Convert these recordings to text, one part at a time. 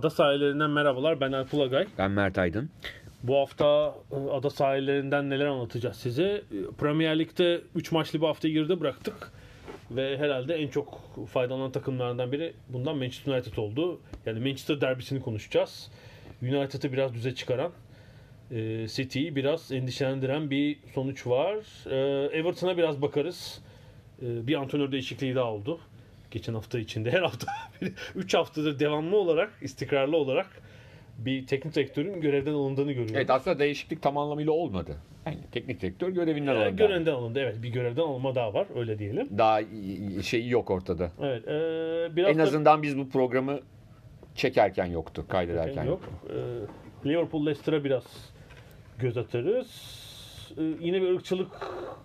Ada sahillerinden merhabalar. Ben Alp Ulagay. Ben Mert Aydın. Bu hafta e, ada sahillerinden neler anlatacağız size? E, Premier Lig'de 3 maçlı bir haftayı geride bıraktık. Ve herhalde en çok faydalanan takımlardan biri bundan Manchester United oldu. Yani Manchester derbisini konuşacağız. United'ı biraz düze çıkaran, e, City'yi biraz endişelendiren bir sonuç var. Everton'a biraz bakarız. Bir antrenör değişikliği daha oldu geçen hafta içinde her hafta 3 haftadır devamlı olarak istikrarlı olarak bir teknik direktörün görevden alındığını görüyoruz. Evet aslında değişiklik tam anlamıyla olmadı. Yani teknik direktör görevinden yani alındı. Görevden alındı evet bir görevden alınma daha var öyle diyelim. Daha şeyi yok ortada. Evet. E, biraz en da... azından biz bu programı çekerken yoktu, kaydederken yok. E, Liverpool Leicester'a biraz göz atarız e, yine bir ırkçılık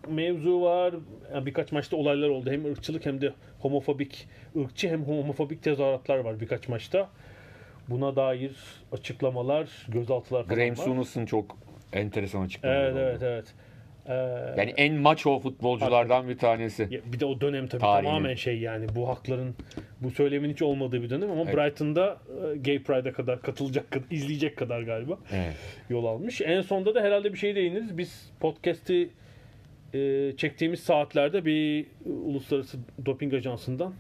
mevzu var. Yani birkaç maçta olaylar oldu. Hem ırkçılık hem de homofobik, ırkçı hem homofobik tezahüratlar var birkaç maçta. Buna dair açıklamalar, gözaltılar falan Graham Souness'ın çok enteresan açıklamaları Evet, oldu. evet, evet. Ee, yani en maço futbolculardan bir tanesi. Bir de o dönem tabii Tarihinin. tamamen şey yani bu hakların bu söylemin hiç olmadığı bir dönem ama Evet. Brighton'da e, Gay Pride'a kadar katılacak kadar, izleyecek kadar galiba Evet. yol almış. En sonda da herhalde bir şey değiniriz. Biz podcast'i e, çektiğimiz saatlerde bir uluslararası doping ajansından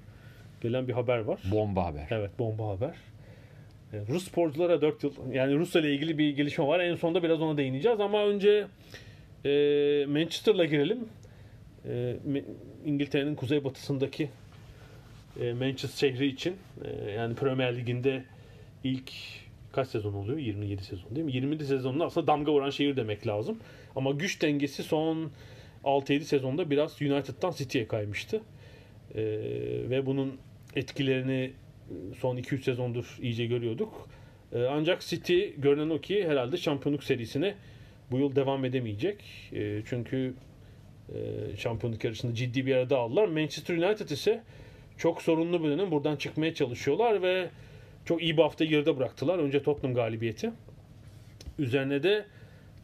gelen bir haber var. Bomba haber. Evet bomba haber. E, Rus sporculara 4 yıl yani Rusya ile ilgili bir gelişme var. En sonunda biraz ona değineceğiz ama önce e, Manchester'la girelim. E, İngiltere'nin kuzeybatısındaki e, Manchester şehri için e, yani Premier Lig'inde ilk kaç sezon oluyor? 27 sezon değil mi? 27 sezonunda aslında damga vuran şehir demek lazım. Ama güç dengesi son 6-7 sezonda biraz United'dan City'ye kaymıştı. E, ve bunun etkilerini son 2-3 sezondur iyice görüyorduk. E, ancak City görünen o ki herhalde şampiyonluk serisine bu yıl devam edemeyecek. E, çünkü e, şampiyonluk yarışında ciddi bir arada aldılar. Manchester United ise çok sorunlu bir dönem buradan çıkmaya çalışıyorlar ve çok iyi bir hafta geride bıraktılar. Önce Tottenham galibiyeti. Üzerine de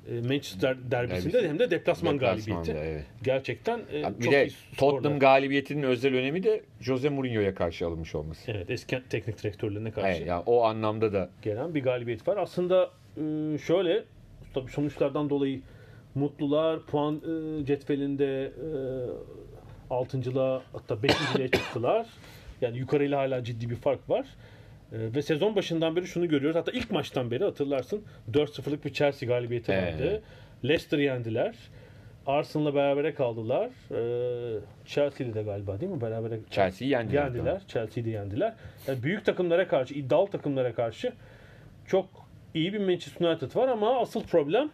e, Manchester derbisinde Derbisi. hem de deplasman galibiyeti. evet. Gerçekten e, Bir çok de iyi skorlar. Tottenham galibiyetinin özel önemi de Jose Mourinho'ya karşı alınmış olması. Evet eski teknik direktörlerine karşı Evet, yani o anlamda da gelen bir galibiyet var. Aslında e, şöyle tabii sonuçlardan dolayı mutlular puan e, cetvelinde e, 6.lığa hatta 5.liğe çıktılar. Yani yukarıyla hala ciddi bir fark var. E, ve sezon başından beri şunu görüyoruz. Hatta ilk maçtan beri hatırlarsın 4-0'lık bir Chelsea galibiyeti Evet. vardı. Leicester'ı yendiler. Arsenal'la berabere kaldılar. E, Chelsea'de de galiba değil mi? Berabere Chelsea'yi yendiler. yendiler. Chelsea'yi de yendiler. Yani büyük takımlara karşı, iddialı takımlara karşı çok iyi bir Manchester United var ama asıl problem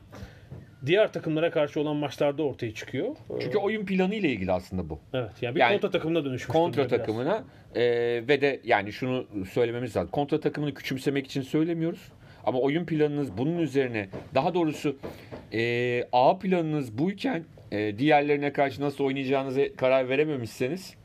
diğer takımlara karşı olan maçlarda ortaya çıkıyor. Çünkü oyun planı ile ilgili aslında bu. evet yani bir yani kontra takımına dönüşmüş. Kontra biraz. takımına e, ve de yani şunu söylememiz lazım. Kontra takımını küçümsemek için söylemiyoruz. Ama oyun planınız bunun üzerine daha doğrusu e, A planınız buyken e, diğerlerine karşı nasıl oynayacağınıza karar verememişseniz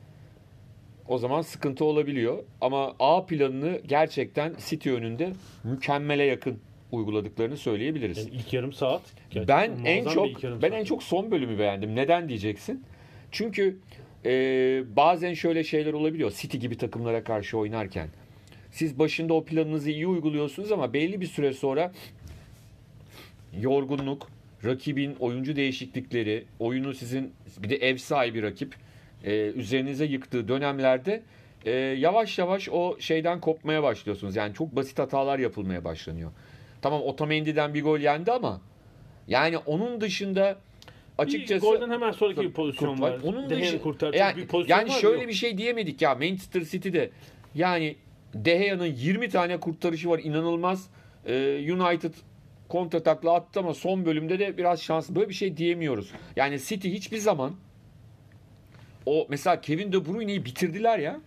o zaman sıkıntı olabiliyor. Ama A planını gerçekten City önünde mükemmele yakın uyguladıklarını söyleyebiliriz. Yani ilk yarım saat. Ben en çok ben saat. en çok son bölümü beğendim. Neden diyeceksin? Çünkü e, bazen şöyle şeyler olabiliyor. City gibi takımlara karşı oynarken. Siz başında o planınızı iyi uyguluyorsunuz ama belli bir süre sonra yorgunluk, rakibin oyuncu değişiklikleri, oyunu sizin bir de ev sahibi rakip e, üzerinize yıktığı dönemlerde e, yavaş yavaş o şeyden kopmaya başlıyorsunuz. Yani çok basit hatalar yapılmaya başlanıyor. Tamam Otamendi'den bir gol yendi ama yani onun dışında açıkçası bir golden hemen sonraki bir pozisyon var. Onun dışı, kurtaracak yani, bir pozisyon yani var şöyle yok. bir şey diyemedik ya Manchester City'de yani De Gea'nın 20 tane kurtarışı var inanılmaz. e, United kontratakla attı ama son bölümde de biraz şans böyle bir şey diyemiyoruz. Yani City hiçbir zaman o mesela Kevin De Bruyne'yi bitirdiler ya.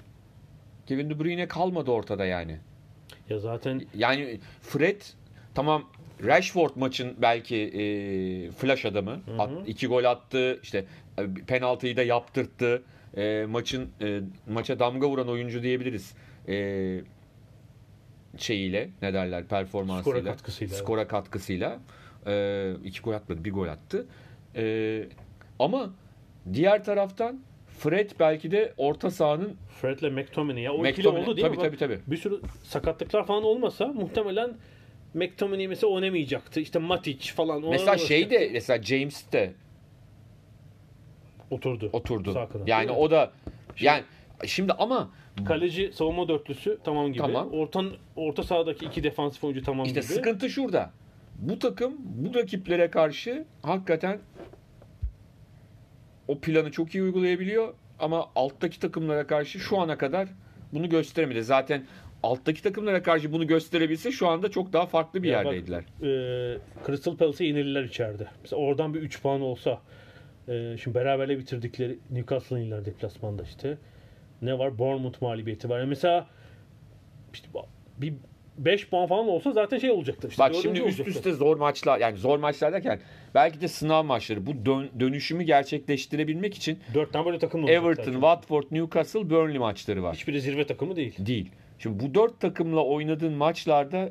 Kevin De Bruyne kalmadı ortada yani. Ya zaten Yani Fred tamam Rashford maçın belki e, flash adamı. At, iki gol attı. işte e, penaltıyı da yaptırttı. E, maçın e, maça damga vuran oyuncu diyebiliriz. E, şeyiyle ne derler performansıyla. Skora katkısıyla, Skora katkısıyla. E, iki gol atmadı. Bir gol attı. E, ama diğer taraftan Fred belki de orta sahanın Fred'le McTominay ya o ikili McTominay, oldu değil tabii, mi? tabii, tabii. Bir sürü sakatlıklar falan olmasa muhtemelen McTominay mesela oynamayacaktı. İşte Matic falan. mesela şey de mesela James de oturdu. oturdu. Sağ kanat, yani o da yani şimdi ama Kaleci savunma dörtlüsü tamam gibi. Tamam. Ortan orta sahadaki iki defansif oyuncu tamam işte gibi. sıkıntı şurada. Bu takım bu rakiplere karşı hakikaten o planı çok iyi uygulayabiliyor ama alttaki takımlara karşı şu ana kadar bunu gösteremedi. Zaten alttaki takımlara karşı bunu gösterebilse şu anda çok daha farklı bir Ya bak, yerdeydiler. e, Crystal Palace'e yenildiler içeride. Mesela oradan bir 3 puan olsa e, şimdi beraberle bitirdikleri Newcastle'ın yenildiler deplasmanda işte. Ne var? Bournemouth mağlubiyeti var. Yani mesela işte bir 5 puan falan olsa zaten şey olacaktı. İşte Bak şimdi üst olacaktı. üste zor maçlar yani zor maçlar derken belki de sınav maçları bu dön- dönüşümü gerçekleştirebilmek için 4 tane böyle takım Everton, zaten. Watford, Newcastle, Burnley maçları var. Hiçbiri zirve takımı değil. Değil. Şimdi bu dört takımla oynadığın maçlarda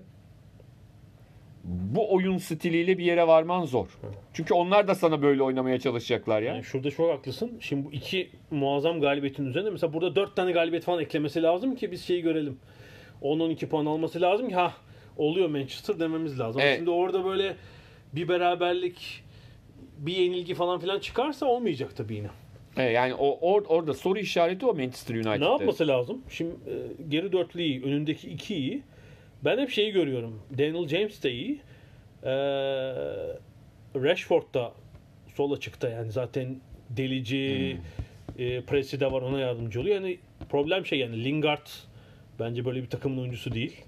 bu oyun stiliyle bir yere varman zor. Çünkü onlar da sana böyle oynamaya çalışacaklar ya. Yani şurada çok haklısın. Şimdi bu iki muazzam galibiyetin üzerine mesela burada 4 tane galibiyet falan eklemesi lazım ki biz şeyi görelim. 10-12 puan alması lazım ki ha oluyor Manchester dememiz lazım. Evet. Şimdi orada böyle bir beraberlik bir yenilgi falan filan çıkarsa olmayacak tabii yine. Evet, yani o or- orada soru işareti o Manchester United'de. Ne yapması lazım? Şimdi e, geri dörtlü iyi, önündeki iki iyi. Ben hep şeyi görüyorum. Daniel James de iyi. Ee, Rashford da sol açıkta yani zaten delici e, presi de var ona yardımcı oluyor. Yani problem şey yani Lingard bence böyle bir takımın oyuncusu değil.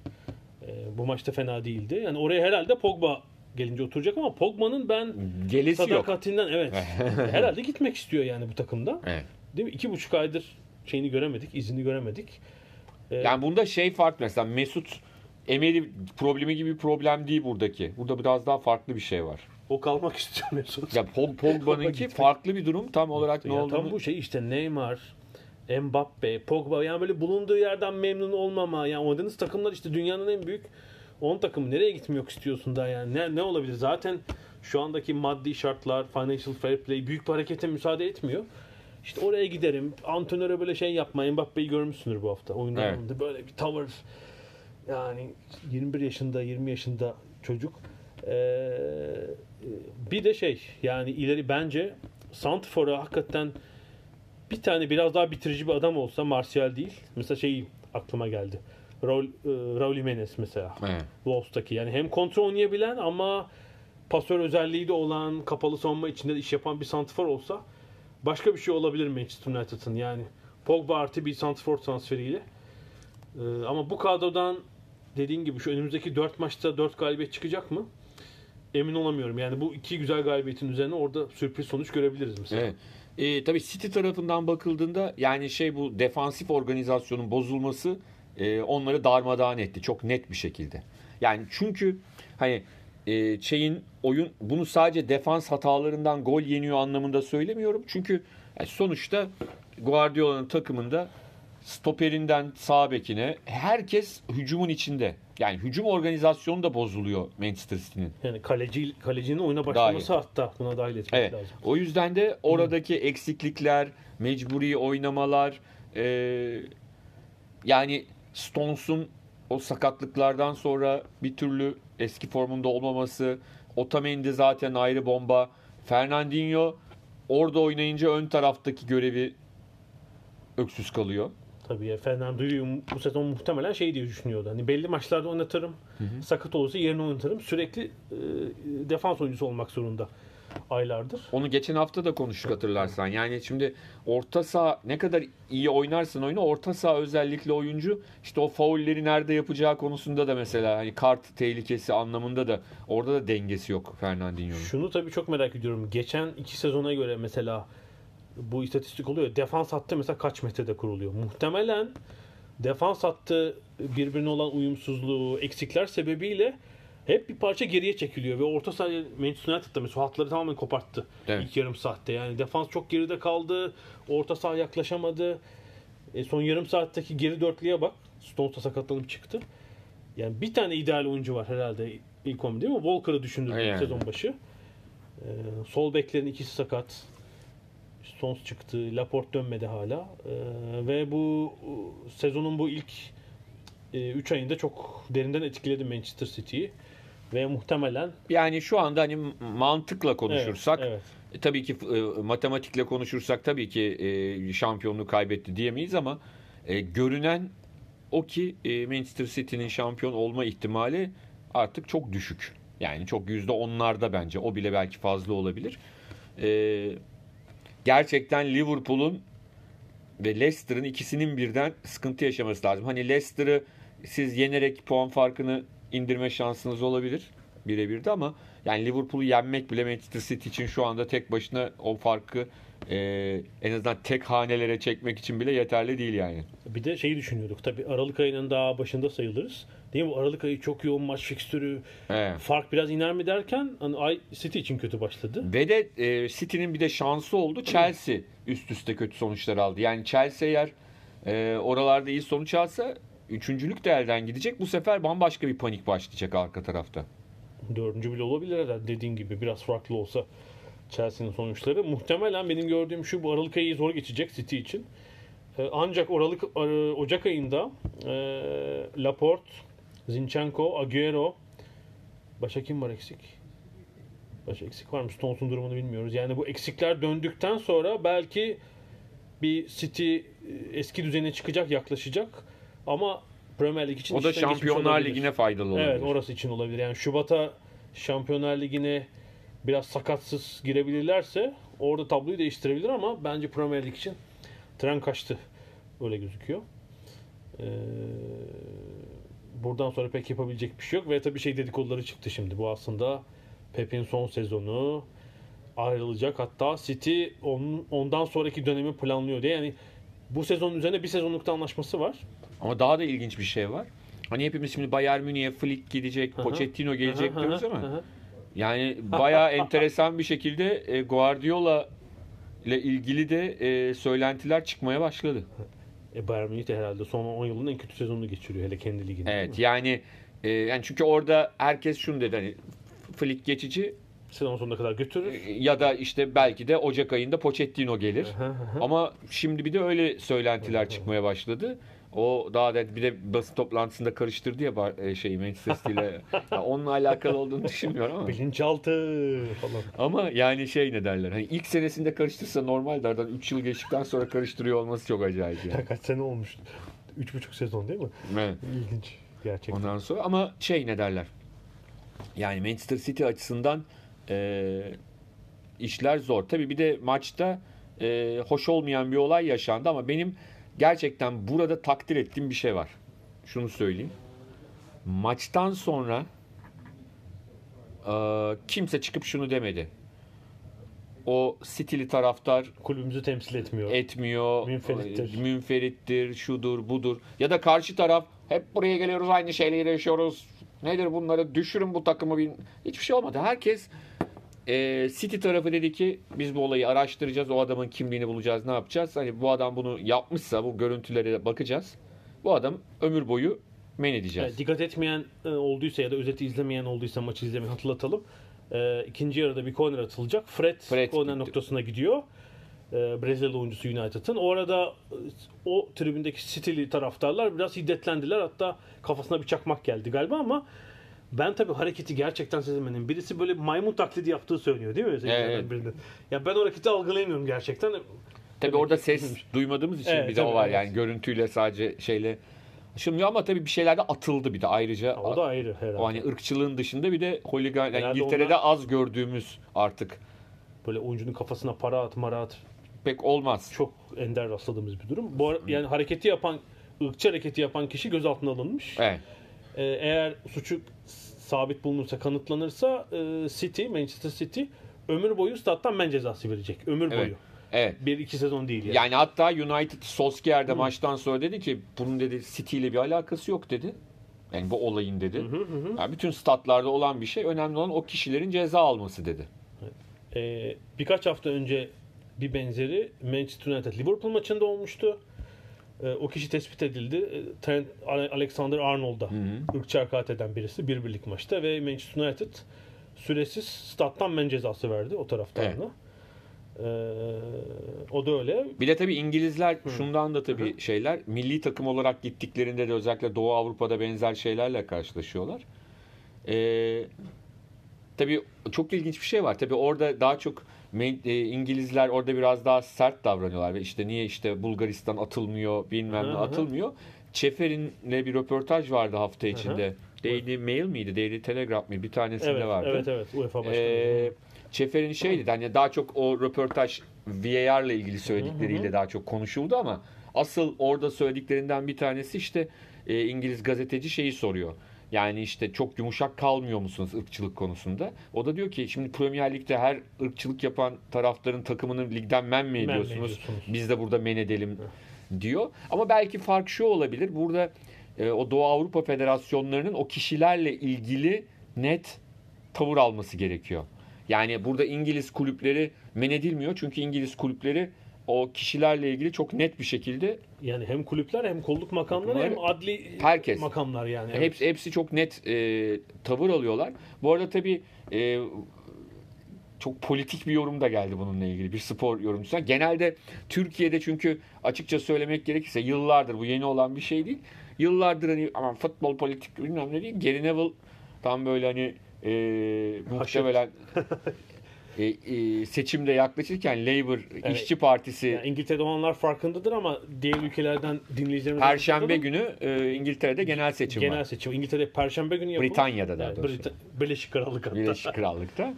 E, bu maçta fena değildi. Yani oraya herhalde Pogba gelince oturacak ama Pogba'nın ben Gelesi yok. sadakatinden evet herhalde gitmek istiyor yani bu takımda. Evet. Değil mi? İki buçuk aydır şeyini göremedik, izini göremedik. Yani bunda şey farklı mesela Mesut Emery problemi gibi bir problem değil buradaki. Burada biraz daha farklı bir şey var. O kalmak istiyor Mesut. Ya Pog- Pogba'nınki farklı bir durum. Tam olarak ne ya olduğunu tam bu şey işte Neymar, Mbappe, Pogba yani böyle bulunduğu yerden memnun olmama. Yani oynadığınız takımlar işte dünyanın en büyük 10 takımı. Nereye gitmiyor istiyorsun daha yani? Ne, ne olabilir? Zaten şu andaki maddi şartlar, financial fair play büyük bir harekete müsaade etmiyor. İşte oraya giderim. Antrenöre böyle şey yapma. Mbappe'yi görmüşsündür bu hafta. Oyunlarında böyle bir tavır. Yani 21 yaşında, 20 yaşında çocuk. Ee, bir de şey yani ileri bence Santfor'a hakikaten bir tane biraz daha bitirici bir adam olsa Martial değil. Mesela şey aklıma geldi. Raul, e, Raul Jimenez mesela. Evet. Wolves'taki. Yani hem kontrol oynayabilen ama pasör özelliği de olan, kapalı savunma içinde de iş yapan bir santrfor olsa başka bir şey olabilir Manchester United'ın. Yani Pogba artı bir santrfor transferiyle. Ee, ama bu kadrodan dediğin gibi şu önümüzdeki 4 maçta 4 galibiyet çıkacak mı? Emin olamıyorum. Yani bu iki güzel galibiyetin üzerine orada sürpriz sonuç görebiliriz mesela. Evet. E, tabii City tarafından bakıldığında yani şey bu defansif organizasyonun bozulması e, onları darmadağın etti çok net bir şekilde. Yani çünkü hani e, şeyin oyun bunu sadece defans hatalarından gol yeniyor anlamında söylemiyorum. Çünkü yani sonuçta Guardiola'nın takımında stoperinden sağ bekine herkes hücumun içinde. Yani hücum organizasyonu da bozuluyor Manchester City'nin. Yani kaleci kalecinin oyuna başlaması hatta buna dahil etmek Evet. lazım. O yüzden de oradaki eksiklikler, mecburi oynamalar, e, yani Stones'un o sakatlıklardan sonra bir türlü eski formunda olmaması, Otamendi zaten ayrı bomba, Fernandinho orada oynayınca ön taraftaki görevi öksüz kalıyor. Tabii ya Fernando'yu bu sezon muhtemelen şey diye düşünüyordu. Hani belli maçlarda oynatırım. Sakat olursa yerine oynatırım. Sürekli e, defans oyuncusu olmak zorunda. Aylardır. Onu geçen hafta da konuştuk hatırlarsan. Yani şimdi orta saha ne kadar iyi oynarsın oyunu orta saha özellikle oyuncu işte o faulleri nerede yapacağı konusunda da mesela hani kart tehlikesi anlamında da orada da dengesi yok Fernandinho'nun. Şunu tabii çok merak ediyorum. Geçen iki sezona göre mesela bu istatistik oluyor. Defans hattı mesela kaç metrede kuruluyor? Muhtemelen defans hattı birbirine olan uyumsuzluğu, eksikler sebebiyle hep bir parça geriye çekiliyor ve orta saha Manchester United'da mesela hatları tamamen koparttı Evet. ilk yarım saatte. Yani defans çok geride kaldı. Orta saha yaklaşamadı. E, son yarım saatteki geri dörtlüye bak. Stones da sakatlanıp çıktı. Yani bir tane ideal oyuncu var herhalde ilk 11 değil mi? Walker'ı düşündüm Yani. sezon başı. Ee, sol beklerin ikisi sakat. Stones çıktı. Laporte dönmedi hala. Ee, ve bu e, sezonun bu ilk 3 ayında çok derinden etkiledi Manchester City'yi. Ve muhtemelen Yani şu anda hani mantıkla konuşursak Evet, E, tabii ki e, matematikle konuşursak tabii ki e, şampiyonluğu kaybetti diyemeyiz ama e, görünen o ki e, Manchester City'nin şampiyon olma ihtimali artık çok düşük. Yani çok yüzde onlarda bence. O bile belki fazla olabilir. E, gerçekten Liverpool'un ve Leicester'ın ikisinin birden sıkıntı yaşaması lazım. Hani Leicester'ı siz yenerek puan farkını indirme şansınız olabilir birebir de ama yani Liverpool'u yenmek bile Manchester City için şu anda tek başına o farkı e, en azından tek hanelere çekmek için bile yeterli değil yani. Bir de şeyi düşünüyorduk. Tabii Aralık ayının daha başında sayılırız. Değil mi? Bu Aralık ayı çok yoğun maç fikstürü. Evet. Fark biraz iner mi derken hani ay City için kötü başladı. Ve de e, City'nin bir de şansı oldu. Chelsea üst üste kötü sonuçlar aldı. Yani Chelsea eğer e, oralarda iyi sonuç alsa üçüncülük de elden gidecek. Bu sefer bambaşka bir panik başlayacak arka tarafta. Dördüncü bile olabilir herhalde dediğin gibi biraz farklı olsa Chelsea'nin sonuçları. Muhtemelen benim gördüğüm şu bu Aralık ayı zor geçecek City için. Ee, Ancak Aralık Ar- Ocak ayında e, Laporte, Zinchenko, Agüero başka kim var eksik? Başka eksik var mı? Stones'un durumunu bilmiyoruz. Yani bu eksikler döndükten sonra belki bir City e, eski düzene çıkacak, yaklaşacak. Ama Premier Lig için O da Şampiyonlar. Ligi'ne faydalı olabilir. Evet orası için olabilir. Yani Şubat'a Şampiyonlar Ligi'ne biraz sakatsız girebilirlerse orada tabloyu değiştirebilir ama bence Premier Lig için tren kaçtı. Öyle gözüküyor. Ee, buradan sonra pek yapabilecek bir şey yok ve tabii şey dedikoduları çıktı şimdi. Bu aslında Pep'in son sezonu ayrılacak. Hatta City onun, ondan sonraki dönemi planlıyor diye. Yani bu sezon üzerine bir sezonlukta anlaşması var. Ama daha da ilginç bir şey var. Hani hepimiz şimdi Bayern Münih'e Flick gidecek. Pochettino gelecek diyoruz ama yani bayağı enteresan bir şekilde e, Guardiola ile ilgili de e, söylentiler çıkmaya başladı. E Bayern Münih de herhalde son 10 yılın en kötü sezonunu geçiriyor hele kendi liginde. Evet yani e, yani çünkü orada herkes şunu dedi hani Flick geçici Sezon sonuna kadar götürür. e, ya da işte belki de Ocak ayında Pochettino gelir. Ama şimdi bir de öyle söylentiler çıkmaya başladı. O daha da bir de basın toplantısında karıştırdı ya e, şeyi Manchester ile. Ya onunla alakalı olduğunu düşünmüyorum ama. Bilinçaltı falan. Ama yani şey ne derler. Hani ilk senesinde karıştırsa normal derden 3 yıl geçtikten sonra karıştırıyor olması çok acayip yani. Kaç sene olmuş? 3,5 sezon değil mi? Evet. İlginç. Gerçekten. Ondan sonra ama şey ne derler. Yani Manchester City açısından e, işler zor. Tabii bir de maçta e, hoş olmayan bir olay yaşandı ama benim gerçekten burada takdir ettiğim bir şey var. Şunu söyleyeyim. Maçtan sonra e, kimse çıkıp şunu demedi. O City'li taraftar Kulübümüzü temsil etmiyor. etmiyor. Münferittir. e, Münferittir, şudur, budur. Ya da karşı taraf hep buraya geliyoruz aynı şeyleri yaşıyoruz. Nedir bunları? Düşürün bu takımı. Hiçbir şey olmadı. Herkes e, City tarafı dedi ki biz bu olayı araştıracağız. O adamın kimliğini bulacağız. Ne yapacağız? Hani bu adam bunu yapmışsa bu görüntülere bakacağız. Bu adam ömür boyu men edeceğiz. Evet, dikkat etmeyen e, olduysa ya da özeti izlemeyen olduysa maçı izlemeyi hatırlatalım. E, ikinci yarıda bir korner atılacak. Fred, Fred korner gitti. noktasına gidiyor. E, Brezilya oyuncusu United'ın. Orada e, o tribündeki City'li taraftarlar biraz hiddetlendiler. Hatta kafasına bir çakmak geldi galiba ama ben tabii hareketi gerçekten sezemedim. Birisi böyle maymun taklidi yaptığı söylüyor değil mi? Evet. birinin? Ya ben o hareketi algılayamıyorum gerçekten. Tabii orada ses duymadığımız için Evet, bir de o var evet. yani görüntüyle sadece şeyle aşılmıyor ama tabii bir şeyler de atıldı bir de ayrıca. O da ayrı herhalde. O hani ırkçılığın dışında bir de holigan yani İngiltere'de onlar- az gördüğümüz artık böyle oyuncunun kafasına para at, mara at Pek olmaz. çok ender rastladığımız bir durum. Bu yani hareketi yapan ırkçı hareketi yapan kişi gözaltına alınmış. Evet. Ee, eğer suçu sabit bulunursa, kanıtlanırsa e, City, Manchester City ömür boyu stat'tan men cezası verecek. Ömür Evet. boyu. Evet. Bir iki sezon değil yani. Yani hatta United Solskjaer de maçtan sonra dedi ki bunun dedi City ile bir alakası yok dedi. Yani bu olayın dedi. Yani bütün statlarda olan bir şey. Önemli olan o kişilerin ceza alması dedi. Ee, birkaç hafta önce bir benzeri Manchester United Liverpool maçında olmuştu. Ee, o kişi tespit edildi. Ee, Trent Alexander Arnold'a ırkçı hakaret eden birisi bir birlik maçta ve Manchester United süresiz stat'tan men cezası verdi o taraftarına. Ee, o da öyle. Bir de tabii İngilizler şundan da tabii şeyler milli takım olarak gittiklerinde de özellikle Doğu Avrupa'da benzer şeylerle karşılaşıyorlar. Ee, tabii çok ilginç bir şey var. Tabii orada daha çok e, İngilizler orada biraz daha sert davranıyorlar ve işte niye işte Bulgaristan atılmıyor bilmem Hı ne hı. atılmıyor. Çefer'inle bir röportaj vardı hafta içinde. Daily Mail miydi? Daily Telegraph mıydı? Bir tanesinde Evet, vardı. evet, evet. UEFA başkanı. Ee, Çefer'in şey dedi hani daha çok o röportaj VAR ile ilgili söyledikleriyle daha çok konuşuldu ama asıl orada söylediklerinden bir tanesi işte e, İngiliz gazeteci şeyi soruyor. Yani işte çok yumuşak kalmıyor musunuz ırkçılık konusunda? O da diyor ki şimdi Premier Lig'de her ırkçılık yapan taraftarın takımını ligden men mi Men mi ediyorsunuz? ediyorsunuz? Biz de burada men edelim diyor. Ama belki fark şu olabilir. Burada e, o Doğu Avrupa Federasyonlarının o kişilerle ilgili net tavır alması gerekiyor. Yani burada İngiliz kulüpleri men edilmiyor. Çünkü İngiliz kulüpleri o kişilerle ilgili çok net bir şekilde Yani hem kulüpler hem kolluk makamları hem adli Herkes. makamlar yani. Evet. hepsi, hepsi çok net e, tavır alıyorlar. Bu arada tabii e, çok politik bir yorum da geldi bununla ilgili bir spor yorumcusu. Genelde Türkiye'de çünkü açıkça söylemek gerekirse yıllardır bu yeni olan bir şey değil. Yıllardır hani ama futbol politik bilmem ne değil. Gary Neville tam böyle hani e, muhtemelen e, e, seçimde yaklaşırken Labour Evet. İşçi Partisi Yani İngiltere'de olanlar farkındadır ama diğer ülkelerden dinleyicilerimiz Perşembe günü e, İngiltere'de genel seçim genel var. seçim. İngiltere'de Perşembe günü yapılır. Britanya'da daha doğrusu. Brita- Birleşik Krallık hatta. Birleşik Krallık'ta.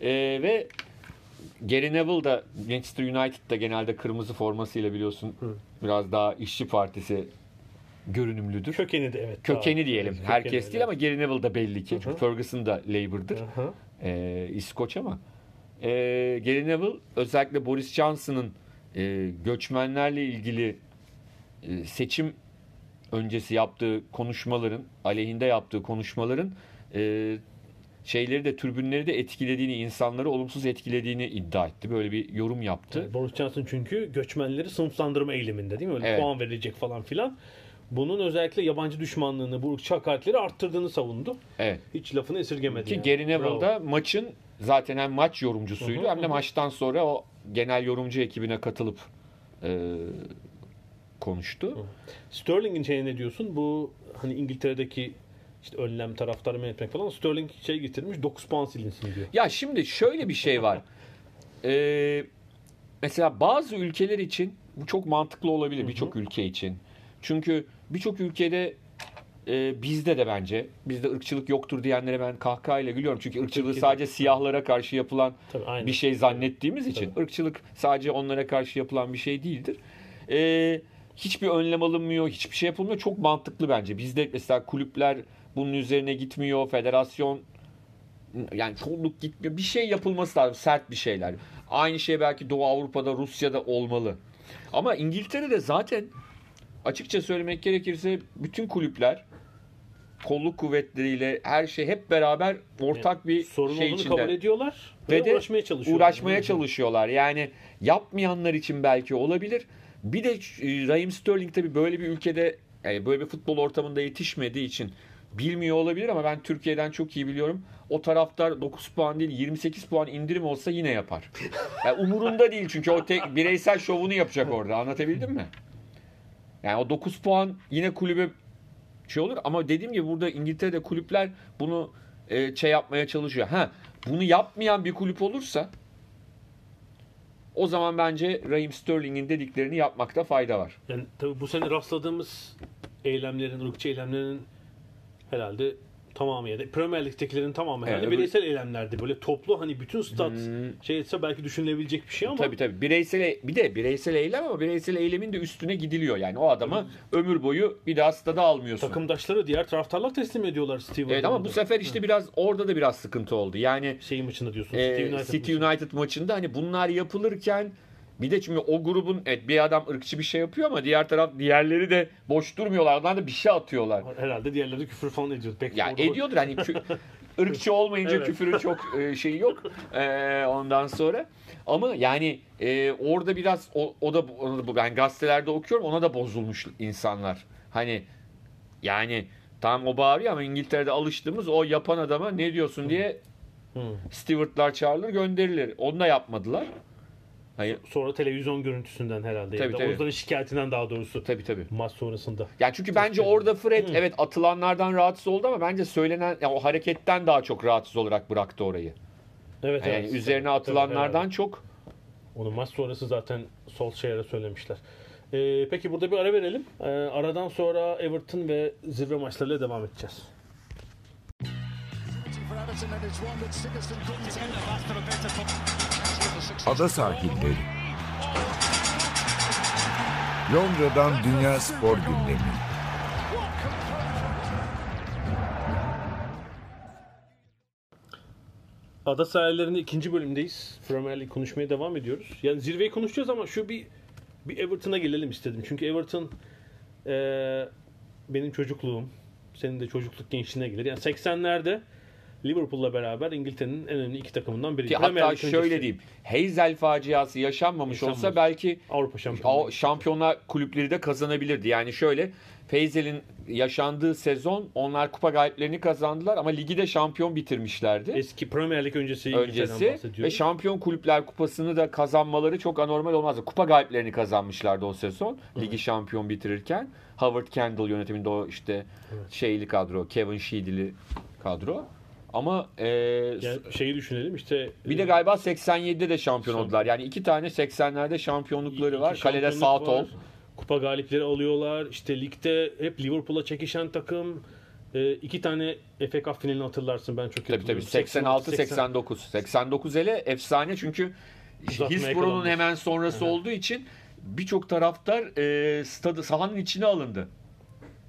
Ee, ve Gary Neville da Manchester United'da genelde kırmızı formasıyla biliyorsun biraz daha işçi partisi görünümlüdür. Kökeni de evet. Kökeni daha- diyelim. evet, Herkes kökeni, değil ama Gary Neville da belli ki. Hı hı. Çünkü Ferguson da Labour'dır. Hı hı. Ee, İskoç ama. Ee, Gary Neville özellikle Boris Johnson'ın e, göçmenlerle ilgili e, seçim öncesi yaptığı konuşmaların, aleyhinde yaptığı konuşmaların e, şeyleri de türbünleri de etkilediğini, insanları olumsuz etkilediğini iddia etti. Böyle bir yorum yaptı. Evet, Boris Johnson çünkü göçmenleri sınıflandırma eğiliminde değil mi? Öyle Evet. puan verilecek falan filan. Bunun özellikle yabancı düşmanlığını, bu ırkçı hakaretleri arttırdığını savundu. Evet. Hiç lafını esirgemedi. Ki yani. Gary Neville da maçın zaten hem maç yorumcusuydu hem de maçtan sonra o genel yorumcu ekibine katılıp e, konuştu. Sterling'in şeyine ne diyorsun? Bu hani İngiltere'deki işte önlem taraftarı yönetmek falan Sterling şey getirmiş 9 puan silinsin diyor. Ya şimdi şöyle bir şey var. Ee, mesela bazı ülkeler için bu çok mantıklı olabilir birçok ülke için. Çünkü birçok ülkede e, bizde de bence bizde ırkçılık yoktur diyenlere ben kahkahayla gülüyorum. Çünkü ırkçılığı sadece siyahlara karşı yapılan Tabii aynen. bir şey zannettiğimiz için Tabii. ırkçılık sadece onlara karşı yapılan bir şey değildir. Ee, hiçbir önlem alınmıyor, hiçbir şey yapılmıyor. Çok mantıklı bence. Bizde mesela kulüpler bunun üzerine gitmiyor, federasyon yani çoğunluk gitmiyor. Bir şey yapılması lazım, sert bir şeyler. Aynı şey belki Doğu Avrupa'da, Rusya'da olmalı. Ama İngiltere'de zaten açıkça söylemek gerekirse bütün kulüpler kolluk kuvvetleriyle her şey hep beraber ortak bir sorun şey olduğunu içinde kabul ediyorlar ve, ve de uğraşmaya çalışıyorlar. uğraşmaya çalışıyorlar. Yani yapmayanlar için belki olabilir. Bir de e, Raheem Sterling tabii böyle bir ülkede yani böyle bir futbol ortamında yetişmediği için bilmiyor olabilir ama ben Türkiye'den çok iyi biliyorum. O taraftar 9 puan değil 28 puan indirim olsa yine yapar. Yani umurunda değil çünkü o tek bireysel şovunu yapacak orada. Anlatabildim mi? Yani o 9 puan yine kulübe şey olur ama dediğim gibi burada İngiltere'de kulüpler bunu e, şey yapmaya çalışıyor. Ha bunu yapmayan bir kulüp olursa o zaman bence Raheem Sterling'in dediklerini yapmakta fayda var. Yani tabii bu sene rastladığımız eylemlerin, ırkçı eylemlerin herhalde tamamı ya da Premier Lig'dekilerin tamamı Evet, yani bireysel eylemlerdi. Böyle toplu hani bütün stat şey etse belki düşünülebilecek bir şey ama Tabii tabii. Bireysel bir de bireysel eylem ama bireysel eylemin de üstüne gidiliyor. Yani o adamı ömür boyu bir daha stada almıyorsun. takımdaşları diğer taraftarlar teslim ediyorlar Steven. Evet ama bu sefer işte biraz orada da biraz sıkıntı oldu. Yani şey maçında diyorsun. e, City United. City. United maçında hani bunlar yapılırken bir de çünkü o grubun evet bir adam ırkçı bir şey yapıyor ama diğer taraf diğerleri de boş durmuyorlar. Onlar da bir şey atıyorlar. Herhalde diğerleri küfür falan ediyor. Pek Ya orada- ediyordur hani ırkçı olmayınca Evet. küfürün çok e, şeyi yok e, ondan sonra. Ama yani e, orada biraz o, o da bu ben gazetelerde okuyorum ona da bozulmuş insanlar. Hani yani tam o bağırıyor ama İngiltere'de alıştığımız o yapan adama ne diyorsun diye Hı. stewardlar çağrılır gönderilir. Onu da yapmadılar. Hayır. Sonra televizyon görüntüsünden herhalde. Tabii, ya da tabii. Oyuncuların şikayetinden daha doğrusu. Tabii tabii. Maç sonrasında. Yani çünkü bence orada Fred evet atılanlardan rahatsız oldu ama bence söylenen yani o hareketten daha çok rahatsız olarak bıraktı orayı. Evet, Yani evet. üzerine Tabii, atılanlardan herhalde. çok Onu maç sonrası zaten Solskjaer'e söylemişler. Ee, peki burada bir ara verelim. Ee, aradan sonra Everton ve zirve maçlarıyla devam edeceğiz. Ada sahilleri. Londra'dan Dünya Spor Gündemi. Ada sahillerinde ikinci bölümdeyiz. Premier League konuşmaya devam ediyoruz. Yani zirveyi konuşacağız ama şu bir bir Everton'a gelelim istedim. Çünkü Everton eee, benim çocukluğum, senin de çocukluk gençliğine gelir. Yani 80'lerde Liverpool'la beraber İngiltere'nin en önemli iki takımından biri. ki hatta şöyle diyeyim. Hazel faciası yaşanmamış Yaşanmamış. olsa belki Avrupa şampiyonu. o şampiyonlar kulüpleri de kazanabilirdi. Yani şöyle Feyzel'in yaşandığı sezon onlar kupa galiplerini kazandılar ama ligi de şampiyon bitirmişlerdi. Eski Premier Lig öncesi öncesi ve şampiyon kulüpler kupasını da kazanmaları çok anormal olmazdı. Kupa galiplerini kazanmışlardı o sezon. Ligi şampiyon bitirirken Howard Kendall yönetiminde o işte şeyli kadro, Kevin Sheedy'li kadro. Ama e, Yani şeyi düşünelim işte bir de galiba 87'de de şampiyon oldular. Yani iki tane 80'lerde şampiyonlukları var. İki Kalede şampiyonluk Southall. var. Kupa galipleri alıyorlar. İşte ligde hep Liverpool'a çekişen takım. Ee, iki tane FA Cup finalini hatırlarsın ben çok iyi Tabii tabii hatırlıyorum. 86 80. 89. 89 hele efsane çünkü Hillsborough'un hemen sonrası olduğu için birçok taraftar e, stadı sahanın içine alındı.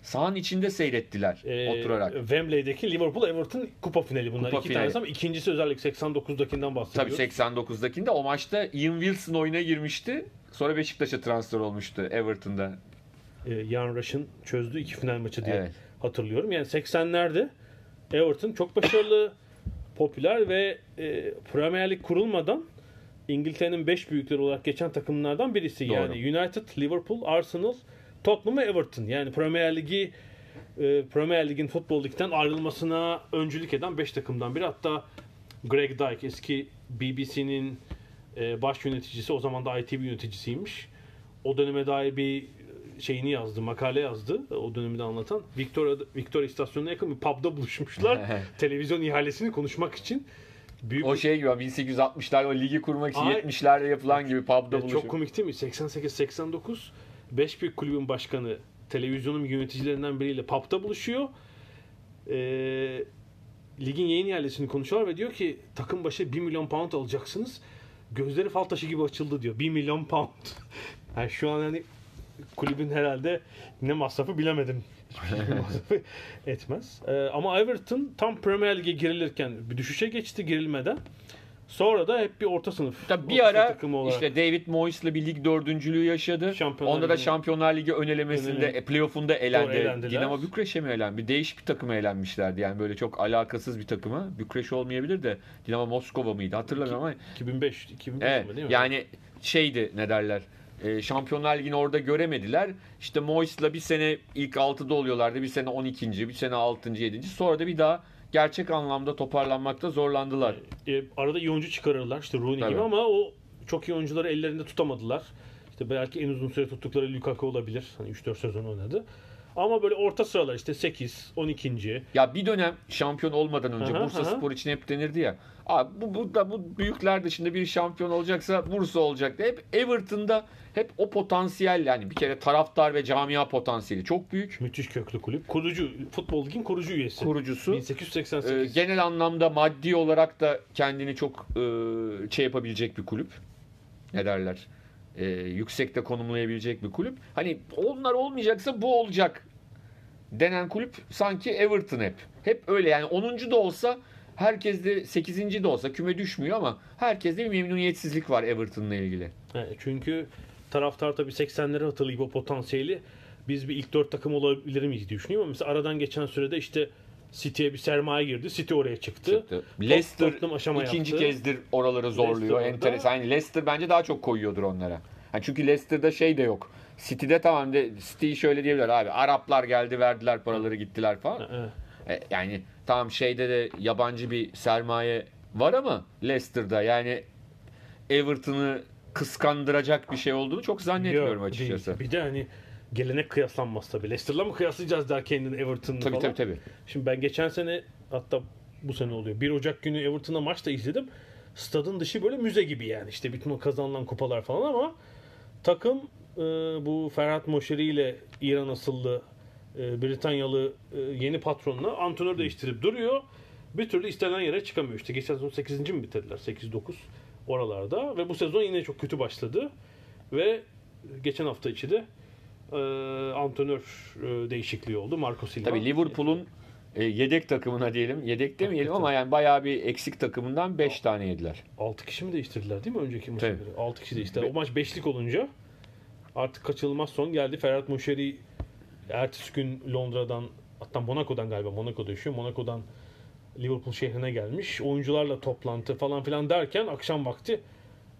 Sahanın içinde seyrettiler Ee, oturarak. Wembley'deki Liverpool Everton kupa finali bunlar. Kupa iki finali. tanesi ama ikincisi özellikle 89'dakinden bahsediyoruz. Tabii 89'dakinde o maçta Ian Wilson oyuna girmişti. Sonra Beşiktaş'a transfer olmuştu Everton'da. Ee, Jan Rush'ın çözdüğü iki final maçı diye Evet. hatırlıyorum. Yani 80'lerde Everton çok başarılı, popüler ve e, Premier Lig kurulmadan İngiltere'nin 5 büyükleri olarak geçen takımlardan birisi. Doğru. Yani United, Liverpool, Arsenal, Tottenham ve Everton. Yani Premier Ligi e, Premier Lig'in futbol ligden ayrılmasına öncülük eden 5 takımdan biri. Hatta Greg Dyke eski BBC'nin e, baş yöneticisi o zaman da ITV yöneticisiymiş. O döneme dair bir şeyini yazdı, makale yazdı. O dönemi de anlatan. Victoria, Victoria istasyonuna yakın bir pub'da buluşmuşlar. televizyon ihalesini konuşmak için. Büyük O şey gibi 1860'lar o ligi kurmak için Ay- 70'lerde yapılan gibi pub'da buluşup. çok komik değil mi? 88-89 5 büyük kulübün başkanı televizyonun yöneticilerinden biriyle pub'da buluşuyor. Ee, ligin yayın ihalesini konuşuyorlar ve diyor ki takım başı 1 milyon pound alacaksınız. Gözleri fal taşı gibi açıldı diyor. 1 milyon pound. Yani şu an hani kulübün herhalde ne masrafı bilemedim. Hiçbir şey masrafı etmez. Ee, ama Everton tam Premier Lig'e girilirken bir düşüşe geçti girilmeden. Sonra da hep bir orta sınıf. Tabii orta bir sınıf ara işte David Moyes'la bir lig dördüncülüğü yaşadı. Şampiyonlar Onda da. Şampiyonlar Ligi önelemesinde, Önele- e, playoff'unda elendi. Dinamo Bükreş'e mi elendi? Bir değişik bir takıma elenmişlerdi. Yani böyle çok alakasız bir takıma. Bükreş olmayabilir de Dinamo Moskova mıydı? Hatırlamıyorum ama 2005 2005 Evet, mi değil mi? yani şeydi ne derler. E, Şampiyonlar Ligi'ni orada göremediler. İşte Moyes'la bir sene ilk 6'da oluyorlardı. Bir sene 12. bir sene 6. 7. Sonra da bir daha gerçek anlamda toparlanmakta zorlandılar. E, arada iyi oyuncu çıkarırlar işte Rooney Tabii. gibi ama o çok iyi oyuncuları ellerinde tutamadılar. İşte belki en uzun süre tuttukları Lukaku olabilir. Hani 3-4 sezon oynadı. Ama böyle orta sıralar işte 8, 12. Ya bir dönem şampiyon olmadan önce Aha, Bursa aha. Spor için hep denirdi ya. Abi bu, bu da bu büyükler dışında bir şampiyon olacaksa Bursa olacaktı. Hep Everton'da hep o potansiyel yani bir kere taraftar ve camia potansiyeli çok büyük. Müthiş köklü kulüp. Kurucu, Futbol Lig'in kurucu üyesi. Kurucusu. 1888. Ee, genel anlamda maddi olarak da kendini çok e, şey yapabilecek bir kulüp. Ne derler? E, yüksekte konumlayabilecek bir kulüp. Hani onlar olmayacaksa bu olacak denen kulüp sanki Everton hep. Hep öyle yani 10. da olsa herkes de 8. de olsa küme düşmüyor ama herkeste bir memnuniyetsizlik var Everton'la ilgili. He, çünkü taraftar tabii 80'leri hatırlayıp o potansiyeli biz bir ilk dört takım olabilir miyiz diye düşünüyor ama mesela aradan geçen sürede işte City'ye bir sermaye girdi. City oraya çıktı. Çıktı. Leicester ikinci yaptı. kezdir oraları zorluyor. Leicester orada. Enteresan. Yani Leicester bence daha çok koyuyordur onlara. Yani çünkü Leicester'da şey de yok. City'de tamam de City'yi şöyle diyebilir abi. Araplar geldi verdiler paraları gittiler falan. Evet. E, yani tamam şeyde de yabancı bir sermaye var ama Leicester'da yani Everton'ı kıskandıracak bir şey olduğunu çok zannetmiyorum Yok, açıkçası. değil. Bir de hani gelenek kıyaslanmaz tabii. Leicester'la mı kıyaslayacağız der kendini Everton'la Tabii falan. tabii tabii. Şimdi ben geçen sene hatta bu sene oluyor. 1 Ocak günü Everton'a maç da izledim. Stadın dışı böyle müze gibi yani. İşte bütün o kazanılan kupalar falan ama takım e, bu Ferhat Moşeri ile İran asıllı e, Britanyalı e, yeni patronla antrenör değiştirip duruyor. Bir türlü istenen yere çıkamıyor. İşte geçen sezon 8. mi bitirdiler? 8-9 oralarda. Ve bu sezon yine çok kötü başladı. Ve geçen hafta içi de e, antrenör e, değişikliği oldu. Marco Silva. Tabii Liverpool'un e, yedek takımına diyelim. Yedek demeyelim ama yani bayağı bir eksik takımından 5 tane yediler. 6 kişi mi değiştirdiler değil mi önceki göre? 6 kişi değiştirdiler. O maç 5'lik olunca artık kaçınılmaz son geldi. Ferhat Moşeri ertesi gün Londra'dan hatta Monaco'dan galiba Monaco'da yaşıyor. Monaco'dan Liverpool şehrine gelmiş. Oyuncularla toplantı falan filan derken akşam vakti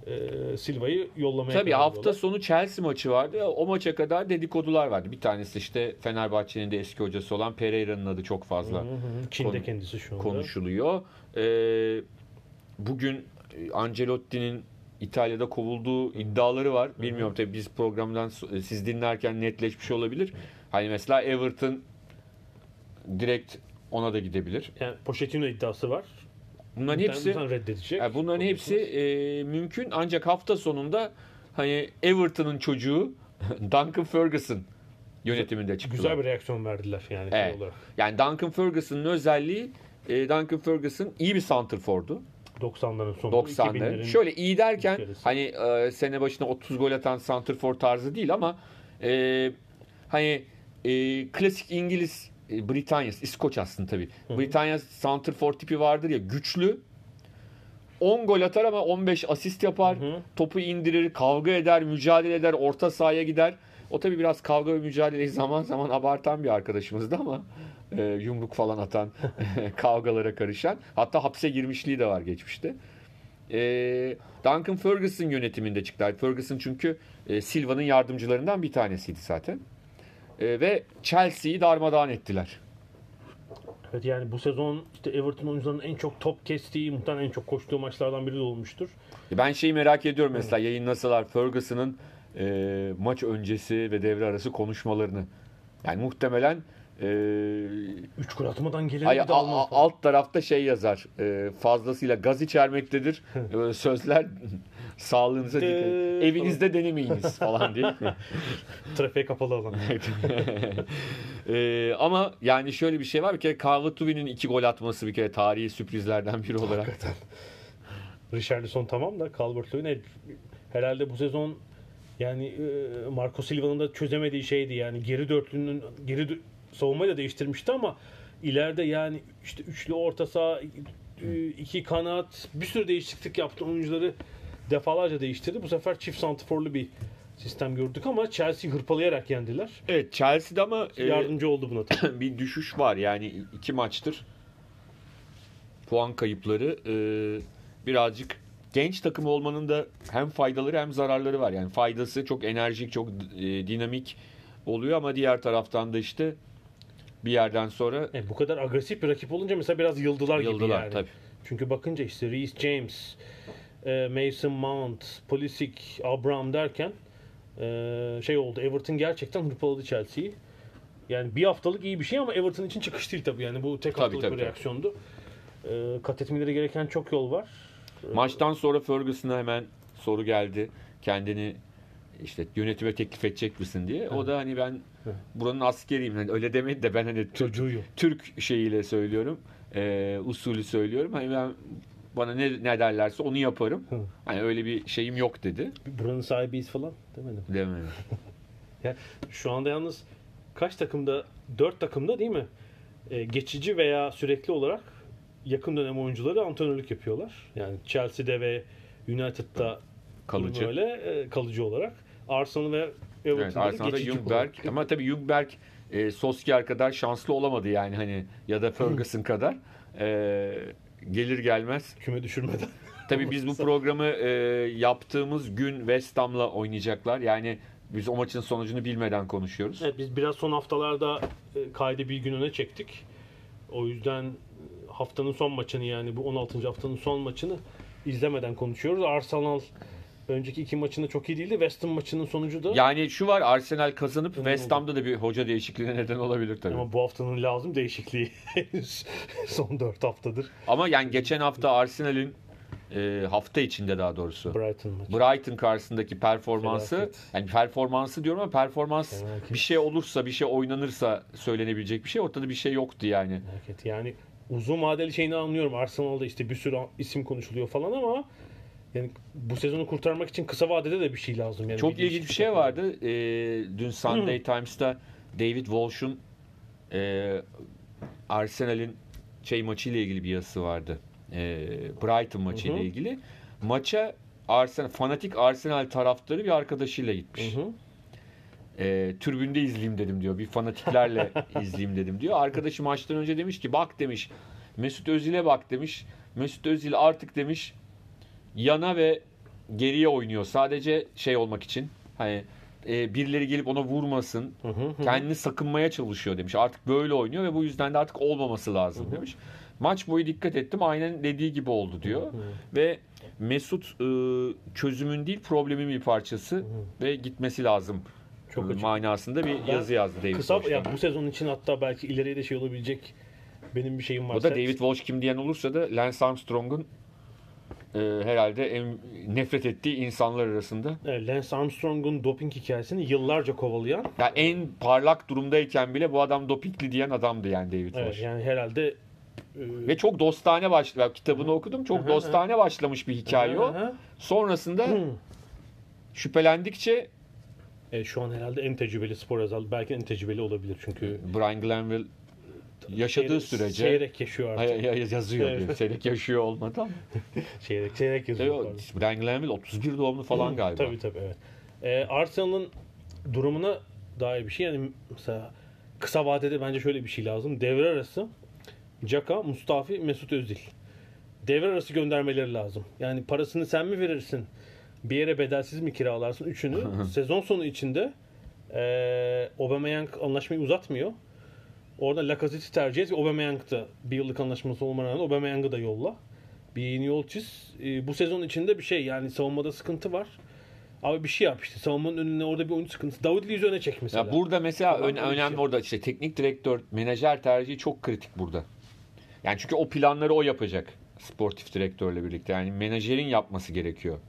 e, Silva'yı yollamaya Tabii hafta sonu Chelsea maçı vardı. O maça kadar dedikodular vardı. Bir tanesi işte Fenerbahçe'nin de eski hocası olan Pereira'nın adı çok fazla Hı hı, Çin'de konu- kendisi şu anda. konuşuluyor. Ee, bugün e, Ancelotti'nin İtalya'da kovulduğu iddiaları var. Bilmiyorum tabii biz programdan so- siz dinlerken netleşmiş olabilir. Hani mesela Everton direkt ona da gidebilir. Yani Pochettino iddiası var. Bunların hepsi reddedecek. yani bunların hepsi e, mümkün ancak hafta sonunda hani Everton'ın çocuğu Duncan Ferguson yönetiminde çıktılar. güzel bir reaksiyon verdiler yani şey Evet. olarak. Yani Duncan Ferguson'ın özelliği e, Duncan Ferguson iyi bir santrfordu. 90'ların sonu 90'ların. 2000'lerin Şöyle iyi derken hani e, sene başına 30 gol atan santrfor tarzı değil ama e, hani e, klasik İngiliz e, Britanya, İskoç aslında tabii. Britanya santrfor tipi vardır ya güçlü. 10 gol atar ama 15 asist yapar. Hı hı. Topu indirir, kavga eder, mücadele eder, orta sahaya gider. O tabii biraz kavga ve mücadeleyi zaman zaman abartan bir arkadaşımızdı ama e, yumruk falan atan, kavgalara karışan. Hatta hapse girmişliği de var geçmişte. E, Duncan Ferguson yönetiminde çıktı. Ferguson çünkü e, Silva'nın yardımcılarından bir tanesiydi zaten. E, ve Chelsea'yi darmadağın ettiler. Evet yani bu sezon işte Everton oyuncularının en çok top kestiği, muhtemelen en çok koştuğu maçlardan biri de olmuştur. Ben şeyi merak ediyorum mesela yayınlasalar Ferguson'ın e, maç öncesi ve devre arası konuşmalarını. Yani muhtemelen e, 3 gol atmadan gelen ay- bir de a- Alman a- falan. alt tarafta şey yazar. e, fazlasıyla gaz içermektedir. Sözler sağlığınıza dikkat edin. De- Evinizde denemeyiniz falan diye. Trafiğe kapalı alan. E, ama yani şöyle bir şey var. Bir kere Calvert-Lewin'in iki gol atması bir kere tarihi sürprizlerden biri olarak. Richarlison tamam da Calvert-Lewin el- herhalde bu sezon yani e, Marco Silva'nın da çözemediği şeydi yani geri dörtlünün geri dö- savunmayı da değiştirmişti ama ileride yani işte üçlü orta saha e, iki kanat bir sürü değişiklik yaptı oyuncuları defalarca değiştirdi. Bu sefer çift santrforlu bir sistem gördük ama Chelsea hırpalayarak yendiler. Evet Chelsea'de ama e, Yardımcı oldu buna tabii. bir düşüş var. Yani iki maçtır puan kayıpları e, birazcık genç takım olmanın da hem faydaları hem zararları var. Yani faydası çok enerjik, çok e, dinamik oluyor ama diğer taraftan da işte bir yerden sonra E, bu kadar agresif bir rakip olunca mesela biraz yıldılar, gibi Yıldılar, yani. tabii. Çünkü bakınca işte Reece James, e, Mason Mount, Pulisic, Abraham derken e, şey oldu. Everton gerçekten hırpaladı Chelsea'yi. Yani bir haftalık iyi bir şey ama Everton için çıkış değil tabii. Yani bu tek haftalık tabii, bir tabii. reaksiyondu. Ee, kat etmeleri gereken çok yol var. Maçtan sonra Ferguson'a hemen soru geldi. Kendini işte yönetime teklif edecek misin diye. O da hani ben buranın askeriyim. Hani öyle demedi de ben hani Türk, Çocuğu Türk şeyiyle söylüyorum. E, usulü söylüyorum. Hani ben bana ne, ne derlerse onu yaparım. Hani öyle bir şeyim yok dedi. Buranın sahibiyiz falan demedim. Demedi. Ya şu anda yalnız kaç takımda? Dört takımda değil mi? Ee, geçici veya sürekli olarak yakın dönem oyuncuları antrenörlük yapıyorlar. Yani Chelsea'de ve United'da Kalıcı. böyle e, kalıcı olarak. Arsenal ve Evet, Everton'da da Arsenal'da Jungberg ama tabii Jungberg e, Solskjaer kadar şanslı olamadı yani hani ya da Ferguson kadar. E, gelir gelmez. küme düşürmeden. Tabii biz bu programı e, yaptığımız gün West Ham'la oynayacaklar. Yani biz o maçın sonucunu bilmeden konuşuyoruz. Evet biz biraz son haftalarda e, kaydı bir gün öne çektik. O yüzden haftanın son maçını yani bu 16. haftanın son maçını izlemeden konuşuyoruz. Arsenal önceki iki maçında çok iyi değildi. West Ham maçının sonucu da Yani şu var Arsenal kazanıp Önemli West Ham'da da bir hoca değişikliğine neden olabilir tabii. Ama, ama bu haftanın lazım değişikliği son 4 haftadır. yani geçen hafta Arsenal'in e, hafta içinde daha doğrusu Brighton maçı. Brighton karşısındaki performansı Felaket. yani performansı diyorum ama performans Felaket. bir şey olursa bir şey oynanırsa söylenebilecek bir şey ortada bir şey yoktu yani. Hareket. Yani uzun vadeli şeyini anlıyorum. Arsenal'da işte bir sürü isim konuşuluyor falan ama yani bu sezonu kurtarmak için kısa vadede de bir şey lazım. Yani Çok ilginç bir şey vardı. Ee, dün Sunday Times'ta David Walsh'un e, Arsenal'in şey maçıyla ilgili bir yazısı vardı. E, Brighton maçıyla Hı hı. ilgili. Maça Arsenal fanatik Arsenal taraftarı bir arkadaşıyla gitmiş. Hı hı. E, tribünde izleyeyim dedim diyor. Bir fanatiklerle izleyeyim dedim diyor. Arkadaşı maçtan önce demiş ki bak demiş Mesut Özil'e bak demiş. Mesut Özil artık demiş yana ve geriye oynuyor. Sadece şey olmak için. Hani e, birileri gelip ona vurmasın. Hı hı hı. Kendini sakınmaya çalışıyor demiş. Artık böyle oynuyor ve bu yüzden de artık olmaması lazım demiş. Maç boyu dikkat ettim. Aynen dediği gibi oldu diyor. Ve Mesut e, çözümün değil problemin bir parçası ve gitmesi lazım. Çok e, açık. manasında bir Ben yazı yazdı David Kısa Walsh'tan. ya bu sezon için hatta belki ileriye de şey olabilecek benim bir şeyim var. O da David Walsh kim diyen olursa da Lance Armstrong'un e, herhalde en nefret ettiği insanlar arasında. Evet, Lance Armstrong'un doping hikayesini yıllarca kovalayan Ya en parlak durumdayken bile bu adam dopingli diyen adamdı yani David evet, Walsh. yani herhalde e, Ve çok dostane başladı. Kitabını okudum. Çok Hı hı, dostane başlamış bir hikaye o. Hı hı. Sonrasında Hı. şüphelendikçe Evet, şu an herhalde en tecrübeli spor yazarı. Belki en tecrübeli olabilir çünkü Brian Glanville yaşadığı Seyrek- sürece Seyrek yaşıyor artık. Ay- ay- yazıyor. Evet. diyor. Seyrek yaşıyor olmadı ama. Seyrek, seyrek yazıyor. pardon. Brian Glanville 31 doğumlu falan galiba. Tabii tabii evet. Ee, Arsenal'ın durumuna dair bir şey yani mesela kısa vadede bence şöyle bir şey lazım. Devre arası Caka, Mustafi, Mesut Özil. Devre arası göndermeleri lazım. Yani parasını sen mi verirsin? Bir yere bedelsiz mi kiralarsın? Üçünü sezon sonu içinde ee, Aubameyang anlaşmayı uzatmıyor. Orada Lacazette'i tercih et. Aubameyang da bir yıllık anlaşması olmana rağmen Aubameyang'ı da yolla. Bir yeni yol çiz. Ee, bu sezon içinde bir şey yani savunmada sıkıntı var. Abi bir şey yap işte. Savunmanın önüne orada bir oyuncu sıkıntısı. David Luiz'i öne çek mesela. Ya burada mesela ön- bir önemli şey. orada işte teknik direktör, menajer tercihi çok kritik burada. Yani çünkü o planları o yapacak sportif direktörle birlikte. Yani menajerin yapması gerekiyor.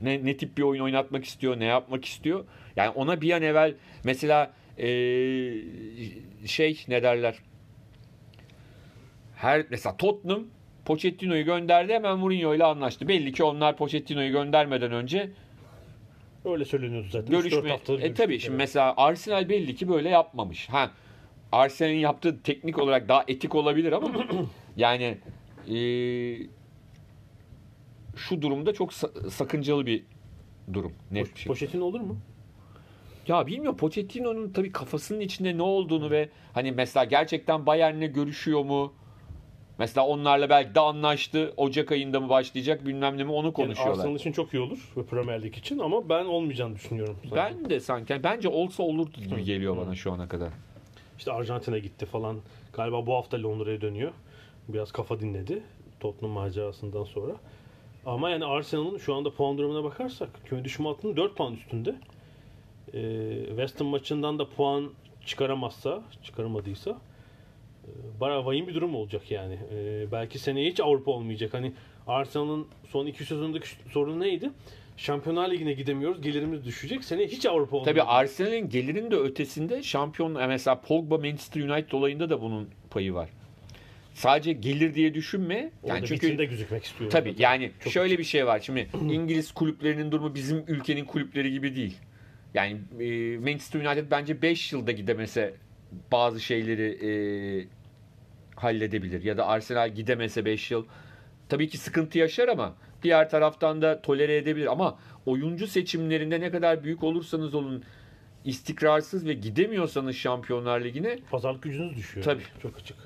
Ne, ne tip bir oyun oynatmak istiyor, ne yapmak istiyor. Yani ona bir an evvel mesela eee, şey ne derler? Her mesela Tottenham Pochettino'yu gönderdi hemen Mourinho ile anlaştı. Belli ki onlar Pochettino'yu göndermeden önce Öyle söyleniyordu zaten. 3-4 görüşme. E tabii şimdi evet. mesela Arsenal belli ki böyle yapmamış. Ha Arsenal'in yaptığı teknik olarak daha etik olabilir ama yani e, şu durumda çok sa- sakıncalı bir durum. Net bir şey. Pochettino olur mu? Ya bilmiyorum Pochettino'nun tabii kafasının içinde ne olduğunu ve hani mesela gerçekten Bayern'le görüşüyor mu? Mesela onlarla belki de anlaştı. Ocak ayında mı başlayacak bilmem ne mi onu Yani konuşuyorlar. Arsenal için çok iyi olur ve Premier Lig için ama ben olmayacağını düşünüyorum. zaten. ben de sanki bence olsa olurdu gibi geliyor bana şu ana kadar. İşte Arjantin'e gitti falan. Galiba bu hafta Londra'ya dönüyor. Biraz kafa dinledi Tottenham macerasından sonra. Ama yani Arsenal'ın şu anda puan durumuna bakarsak küme düşme hattının 4 puan üstünde. Ee, West Ham maçından da puan çıkaramazsa, çıkaramadıysa e, bayağı vahim bir durum olacak yani. E, belki seneye hiç Avrupa olmayacak. Hani Arsenal'ın son iki sezondaki sorunu neydi? Şampiyonlar Ligi'ne gidemiyoruz. Gelirimiz düşecek. Seneye hiç Avrupa olmayacak. Tabii Arsenal'in gelirinin de ötesinde şampiyon e, mesela Pogba Manchester United olayında da bunun payı var. Sadece gelir diye düşünme. Orada Yani çünkü vitrinde gözükmek istiyor. Tabii yani Çok şöyle bir şey var. Şimdi İngiliz kulüplerinin durumu bizim ülkenin kulüpleri gibi değil. Yani e, Manchester United bence 5 yılda gidemese bazı şeyleri e, halledebilir. Ya da Arsenal gidemese 5 yıl tabii ki sıkıntı yaşar ama diğer taraftan da tolere edebilir. Ama oyuncu seçimlerinde ne kadar büyük olursanız olun istikrarsız ve gidemiyorsanız Şampiyonlar Ligi'ne Pazarlık gücünüz düşüyor. Tabii. Çok açık.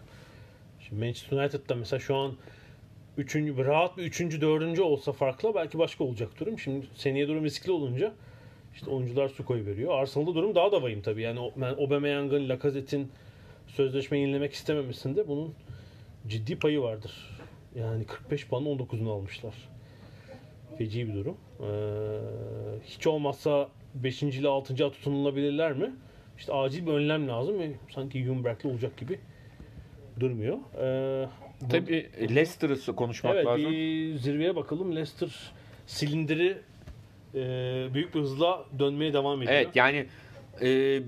Şimdi Manchester United'da mesela şu an üçüncü, rahat bir üçüncü, dördüncü olsa farklı belki başka olacak durum. Şimdi seneye durum riskli olunca işte oyuncular su koy veriyor. Arsenal'da durum daha da vahim tabii. Yani ben Aubameyang'ın, Lacazette'in sözleşme yenilemek istememesinde bunun ciddi payı vardır. Yani 45 puanın 19'unu almışlar. Feci bir durum. Ee, hiç olmazsa 5. ile 6. tutunulabilirler mi? İşte acil bir önlem lazım ve sanki Ljungberg'le olacak gibi durmuyor. Ee, tabii Leicester'ı konuşmak evet lazım. bir zirveye bakalım. Leicester silindiri e, büyük bir hızla dönmeye devam ediyor. Evet yani e,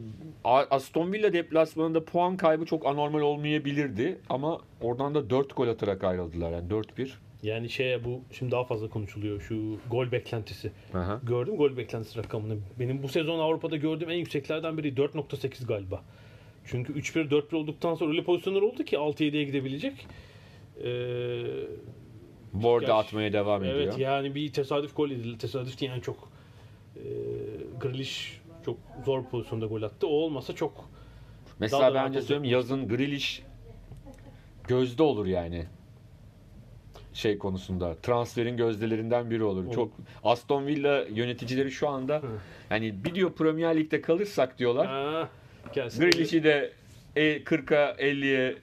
Aston Villa deplasmanında puan kaybı çok anormal olmayabilirdi ama oradan da 4 gol atarak ayrıldılar yani 4-1. Yani şeye bu şimdi daha fazla konuşuluyor şu gol beklentisi. Aha. Gördüm gol beklentisi rakamını. Benim bu sezon Avrupa'da gördüğüm en yükseklerden biri 4.8 galiba. Çünkü 3-1 4-1 olduktan sonra öyle pozisyonlar oldu ki 6-7'ye gidebilecek. Ee, Borda Gerçi- atmaya devam ediyor. Evet yani bir tesadüf gol edildi. Tesadüf değil yani çok e, Grealish çok zor pozisyonda gol attı. O olmasa çok Mesela da bence söyleyeyim yazın Grealish gözde olur yani. Şey konusunda transferin gözdelerinden biri olur. Olur. Çok Aston Villa yöneticileri şu anda yani bir diyor Premier Lig'de kalırsak diyorlar. gelsin. Grealish'i de e, 40'a 50'ye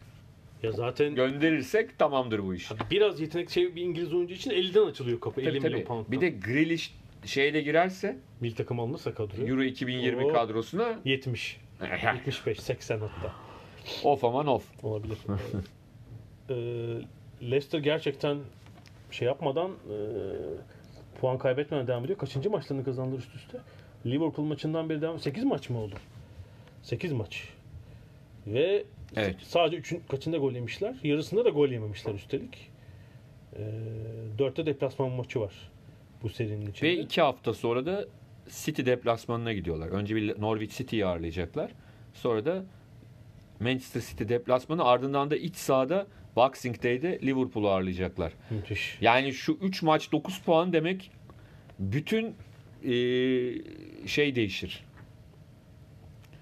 Ya zaten gönderirsek tamamdır bu iş. biraz yetenek şey bir İngiliz oyuncu için 50'den açılıyor kapı. 50 Tabii, milyon tabii. pound. Bir de Grealish şeyle girerse milli takım alınırsa kadroya. Euro 2020 Oo. kadrosuna 70, 75, 80 hatta off aman off. olabilir. ee, Leicester gerçekten şey yapmadan e, puan kaybetmeden devam ediyor. Kaçıncı maçlarını kazandılar üst üste? Liverpool maçından beri devam 8 maç mı oldu? 8 maç. Ve Evet. sadece üçün, kaçında gol yemişler? Yarısında da gol yememişler üstelik. Ee, dörtte deplasman maçı var bu serinin içinde. Ve iki hafta sonra da City deplasmanına gidiyorlar. Önce bir Norwich City'yi ağırlayacaklar. Sonra da Manchester City deplasmanı ardından da iç sahada Boxing Day'de Liverpool'u ağırlayacaklar. Müthiş. Yani şu 3 maç 9 puan demek bütün e, şey değişir.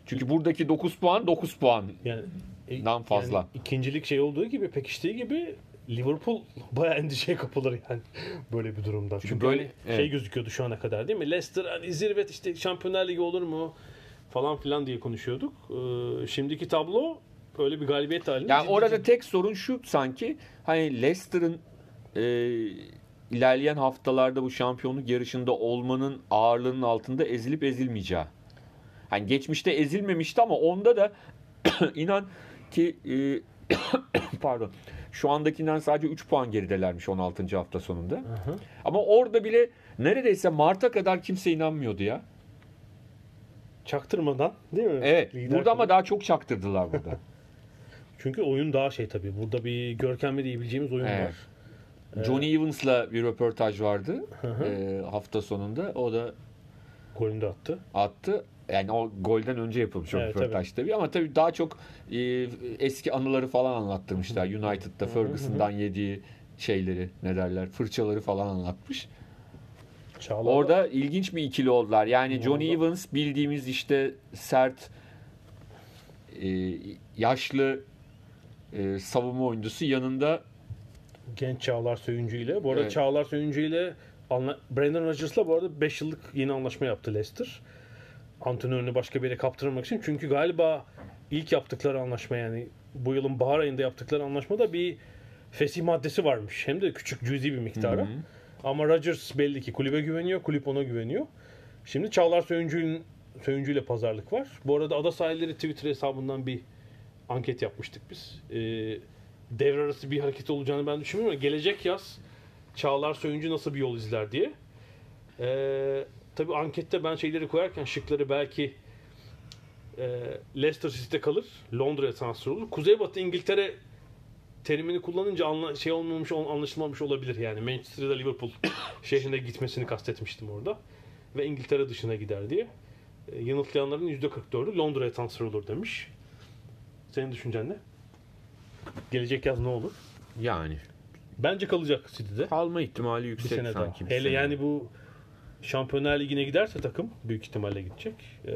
Çünkü buradaki 9 puan 9 puan. Yani e, Dan fazla. yani ikincilik şey olduğu gibi pekiştiği gibi Liverpool bayağı endişeye kapılır yani böyle bir durumda. Çünkü, böyle- hani evet. şey gözüküyordu şu ana kadar değil mi? Leicester hani zirve işte Şampiyonlar Ligi olur mu falan filan diye konuşuyorduk. Ee, şimdiki tablo öyle bir galibiyet halinde. Yani orada ciddi- tek sorun şu sanki hani Leicester'ın e, ilerleyen haftalarda bu şampiyonluk yarışında olmanın ağırlığının altında ezilip ezilmeyeceği. Hani geçmişte ezilmemişti ama onda da inan ki e, pardon şu andakinden sadece 3 puan geridelermiş 16. hafta sonunda. Hı. Ama orada bile neredeyse Mart'a kadar kimse inanmıyordu ya. çaktırmadan değil mi? Evet. Lider Burada ama kulüp. daha çok çaktırdılar burada. çünkü oyun daha şey tabii. Burada bir görkemli diyebileceğimiz oyun Evet. var. Johnny Evans'la bir röportaj vardı Hı hı. e, hafta sonunda. O da Golünü de attı. attı. Yani o golden önce yapılmış o Evet, röportaj tabii. Ama tabii daha çok e, eski anıları falan anlattırmışlar. United'da Ferguson'dan yediği şeyleri ne derler fırçaları falan anlatmış. Çağlar Orada ilginç bir ikili oldular. Yani Muazzam. Evans bildiğimiz işte sert e, yaşlı e, savunma oyuncusu yanında genç Çağlar Söyüncü ile. Bu arada Evet. Çağlar Söyüncü ile Brandon Rodgers'la bu arada 5 yıllık yeni anlaşma yaptı Leicester. Antrenörünü başka bir yere kaptırmamak için. Çünkü galiba ilk yaptıkları anlaşma yani bu yılın bahar ayında yaptıkları anlaşmada bir fesih maddesi varmış. Hem de küçük cüzi bir miktara. Ama Rodgers belli ki kulübe güveniyor. Kulüp ona güveniyor. Şimdi Çağlar Söyüncü'nün Söyüncü ile pazarlık var. Bu arada Ada Sahilleri Twitter hesabından bir anket yapmıştık biz. Ee, devre arası bir hareket olacağını ben düşünmüyorum ama gelecek yaz Çağlar Söyüncü nasıl bir yol izler diye. Ee, tabii ankette ben şeyleri koyarken şıkları belki e, Leicester City'de kalır, Londra'ya transfer olur. Kuzeybatı İngiltere terimini kullanınca anla, şey olmamış, anlaşılmamış olabilir yani. Manchester'da Liverpool şehrine gitmesini kastetmiştim orada. Ve İngiltere dışına gider diye. E, yanıtlayanların %44'ü Londra'ya transfer olur demiş. Senin düşüncen ne? Gelecek yaz ne olur? Yani Bence kalacak City'de. kalma ihtimali yüksek sanki. Hele sene. yani bu Şampiyonlar Ligi'ne giderse takım büyük ihtimalle gidecek. Ee,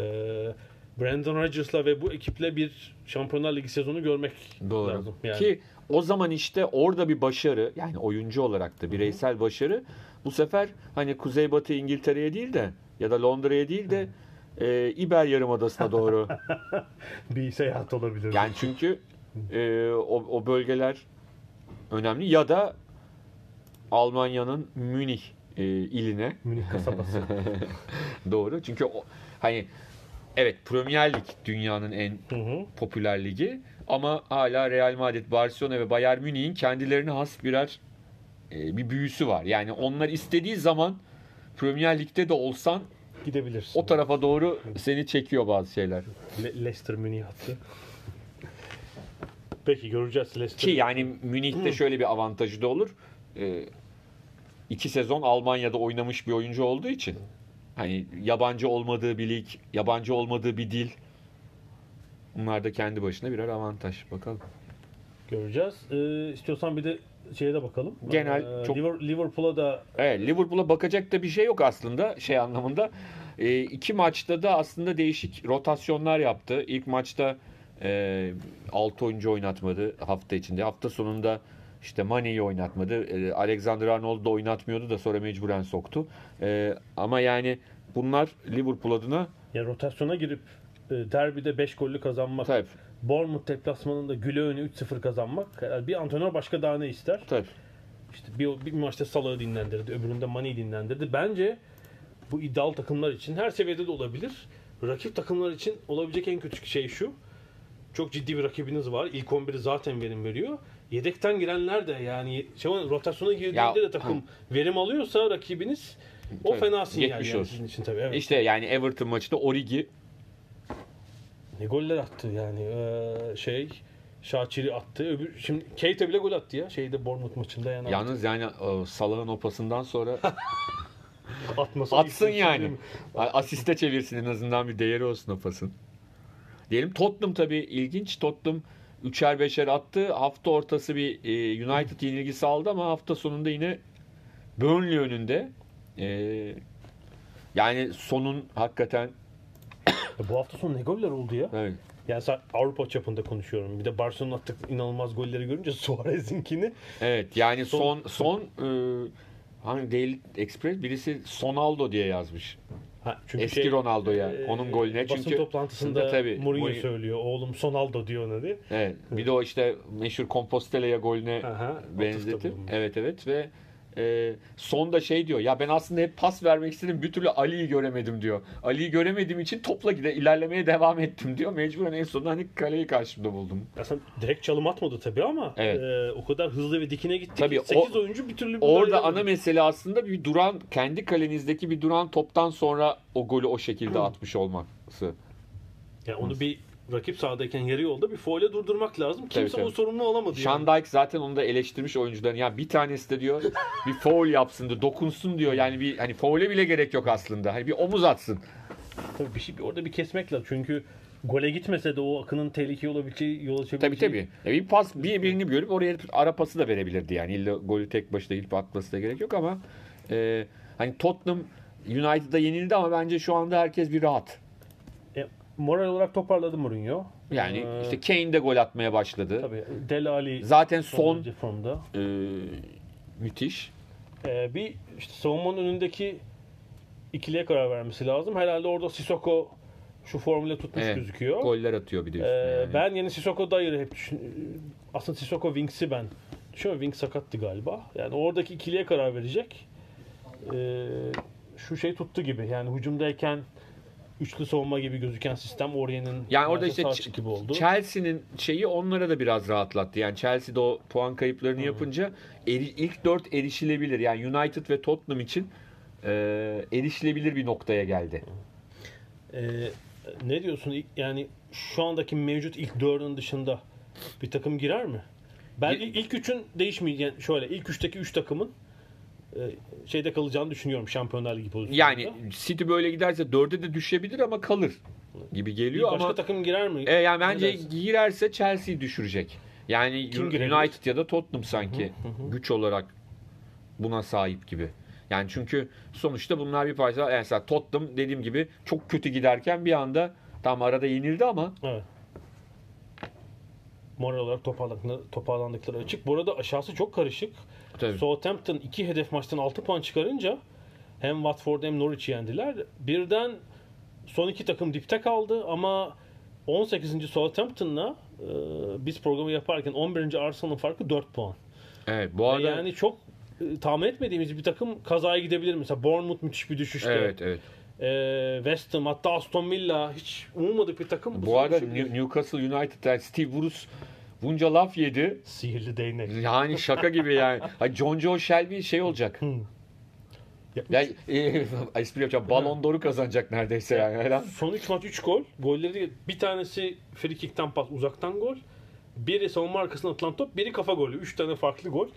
Brandon Rodgers'la ve bu ekiple bir Şampiyonlar Ligi sezonu görmek Doğru. lazım. Yani. Ki o zaman işte orada bir başarı yani oyuncu olarak da bireysel başarı bu sefer hani Kuzeybatı İngiltere'ye değil de ya da Londra'ya değil de e, İber Yarımadası'na doğru. bir seyahat olabilir. yani çünkü e, o, o bölgeler önemli ya da Almanya'nın Münih e, iline Münih kasabası. doğru. Çünkü o, hani evet Premier Lig dünyanın en Hı hı. popüler ligi ama hala Real Madrid, Barcelona ve Bayern Münih'in kendilerine has birer e, bir büyüsü var. Yani onlar istediği zaman Premier Lig'de de olsan Gidebilirsin. o tarafa doğru seni çekiyor bazı şeyler. Le- Leicester Münih hattı. Peki göreceğiz Leicester. Ki yani Münih'te şöyle bir avantajı da olur. E, iki sezon Almanya'da oynamış bir oyuncu olduğu için hani yabancı olmadığı bir lig, yabancı olmadığı bir dil bunlar da kendi başına birer avantaj. Bakalım. göreceğiz. Ee, istiyorsan bir de şeye de bakalım. Genel Ee, çok- Liver- Liverpool'a da Evet, Liverpool'a bakacak da bir şey yok aslında şey anlamında. E, iki maçta da aslında değişik rotasyonlar yaptı. İlk maçta e, 6 oyuncu oynatmadı hafta içinde. Hafta sonunda işte Mane'yi oynatmadı. E, Alexander Arnold da oynatmıyordu da sonra mecburen soktu. E, ama yani bunlar Liverpool adına ya rotasyona girip e, derbide 5 gollü kazanmak. tabii Bournemouth deplasmanında güle önü 3-0 kazanmak. Bir antrenör başka daha ne ister? tabii. İşte bir, bir maçta Salah'ı dinlendirdi, öbüründe Mane'yi dinlendirdi. Bence bu iddialı takımlar için her seviyede de olabilir. Rakip takımlar için olabilecek en kötü şey şu. Çok ciddi bir rakibiniz var. İlk 11'i zaten verim veriyor. Yedekten girenler de yani şey, rotasyona girdiğinde de takım verim alıyorsa rakibiniz o Tabii, fena sinyal yani olsun. sizin için tabii. Evet. İşte yani Everton maçında Origi Ne goller attı yani Ee, şey Şaçiri attı. Öbür şimdi Keita bile gol attı ya şeyde Bournemouth maçında yani. yalnız yani e, Salah'ın o pasından sonra atması Atsın yani. Asiste çevirsin en azından bir değeri olsun o pasın. Diyelim Tottenham tabii ilginç. Tottenham üçer beşer attı. Hafta ortası bir e, United yenilgisi aldı ama hafta sonunda yine Burnley önünde. E, yani sonun hakikaten Ya bu hafta sonu ne goller oldu ya? evet, Yani sen Avrupa çapında konuşuyorum. Bir de Barcelona attık inanılmaz golleri görünce Suarez'inkini evet yani son Son- son e, hani Daily Express birisi Sonaldo diye yazmış. Ha, çünkü Eski şey, Ronaldo'ya e, onun golüne basın çünkü toplantısında tabii, Mourinho Mourinho- söylüyor. Oğlum Sonaldo diyor ona diye. Evet. Bir de o işte meşhur Compostela'ya golüne Aha, benzetir. Evet evet ve e, sonda şey diyor. Ya ben aslında hep pas vermek istedim. Bir türlü Ali'yi göremedim diyor. Ali'yi göremediğim için topla gide ilerlemeye devam ettim diyor. Mecburen en sonunda hani kaleyi karşımda buldum. Aslında direkt çalım atmadı tabii ama Evet. e, o kadar hızlı ve dikine gitti Tabii ki o- 8 oyuncu bir türlü Orada müdahale ana mesele aslında bir duran kendi kalenizdeki bir duran toptan sonra o golü o şekilde atmış olması. Yani onu bir rakip sahadayken yarı yolda bir faule durdurmak lazım. Kimse tabii. o sorumlu olamadı. Sean yani. Dyke zaten onu da eleştirmiş oyuncuların. Ya bir tanesi de diyor bir foul yapsın diyor, dokunsun diyor. Yani bir hani foul'e bile gerek yok aslında. Hani bir omuz atsın. Tabii bir şey orada bir kesmek lazım. Çünkü gole gitmese de o akının tehlikeli olabileceği yol açabileceği. Tabii tabii. Ya bir pas bir birini görüp oraya ara pası da verebilirdi yani. İlla golü tek başına gidip atması da gerek yok ama e, hani Tottenham United'a yenildi ama bence şu anda herkes bir rahat. E, moral olarak toparladı Mourinho. Yani Ee, işte Kane de gol atmaya başladı. Tabii Dele Ali Zaten son formda. e, müthiş. Ee, bir işte savunmanın önündeki ikiliye karar vermesi lazım. Herhalde orada Sissoko şu formüle tutmuş Evet, gözüküyor. Goller atıyor bir de Ee, üstüne yani. Ben yeni Sissoko Dyer'ı hep düşün... Aslında Sissoko Wings'i ben düşünüyorum. Wings sakattı galiba. Yani oradaki ikiliye karar verecek. Ee, şu şey tuttu gibi. Yani hücumdayken üçlü savunma gibi gözüken sistem Oriye'nin Yani orada işte açık gibi oldu. Chelsea'nin şeyi onlara da biraz rahatlattı. Yani Chelsea'de o puan kayıplarını yapınca eri- ilk dört erişilebilir. Yani United ve Tottenham için e, erişilebilir bir noktaya geldi. Ee, ne diyorsun? Yani şu andaki mevcut ilk dördün dışında bir takım girer mi? Ben ilk, üçün değişmeyeceğini yani şöyle ilk üçteki üç takımın e, şeyde kalacağını düşünüyorum Şampiyonlar Ligi pozisyonunda. Yani City böyle giderse dörde de düşebilir ama kalır gibi geliyor başka ama takım girer mi? e, yani bence girerse Chelsea'yi düşürecek. Yani Kim girebilir? United ya da Tottenham sanki güç olarak buna sahip gibi. Yani çünkü sonuçta bunlar bir parça. Yani mesela Tottenham dediğim gibi çok kötü giderken bir anda tam arada yenildi ama Evet. Moral olarak toparlandıkları, toparlandıkları açık. Bu arada aşağısı çok karışık. Tabii. Southampton iki hedef maçtan 6 puan çıkarınca hem Watford hem Norwich'i yendiler. Birden son iki takım dipte kaldı ama 18. Southampton'la e, biz programı yaparken 11. Arsenal'ın farkı 4 puan. Evet bu Ve arada Yani çok e, tahmin etmediğimiz bir takım kazaya gidebilir. Mesela Bournemouth müthiş bir düşüşte. evet evet. E, West Ham hatta Aston Villa hiç ummadık bir takım. Bu sene arada Newcastle United'den Steve Bruce bunca laf yedi. Sihirli değnek. Yani şaka gibi yani. Ay John Joe Shelby şey olacak. Ya, Yani e, espri yapacağım. Ballon d'Or'u kazanacak neredeyse yani. Herhalde. Son 3 maç 3 gol. Golleri bir tanesi free kick'ten pas uzaktan gol. Biri savunma arkasına atılan top, biri kafa golü. 3 tane farklı gol.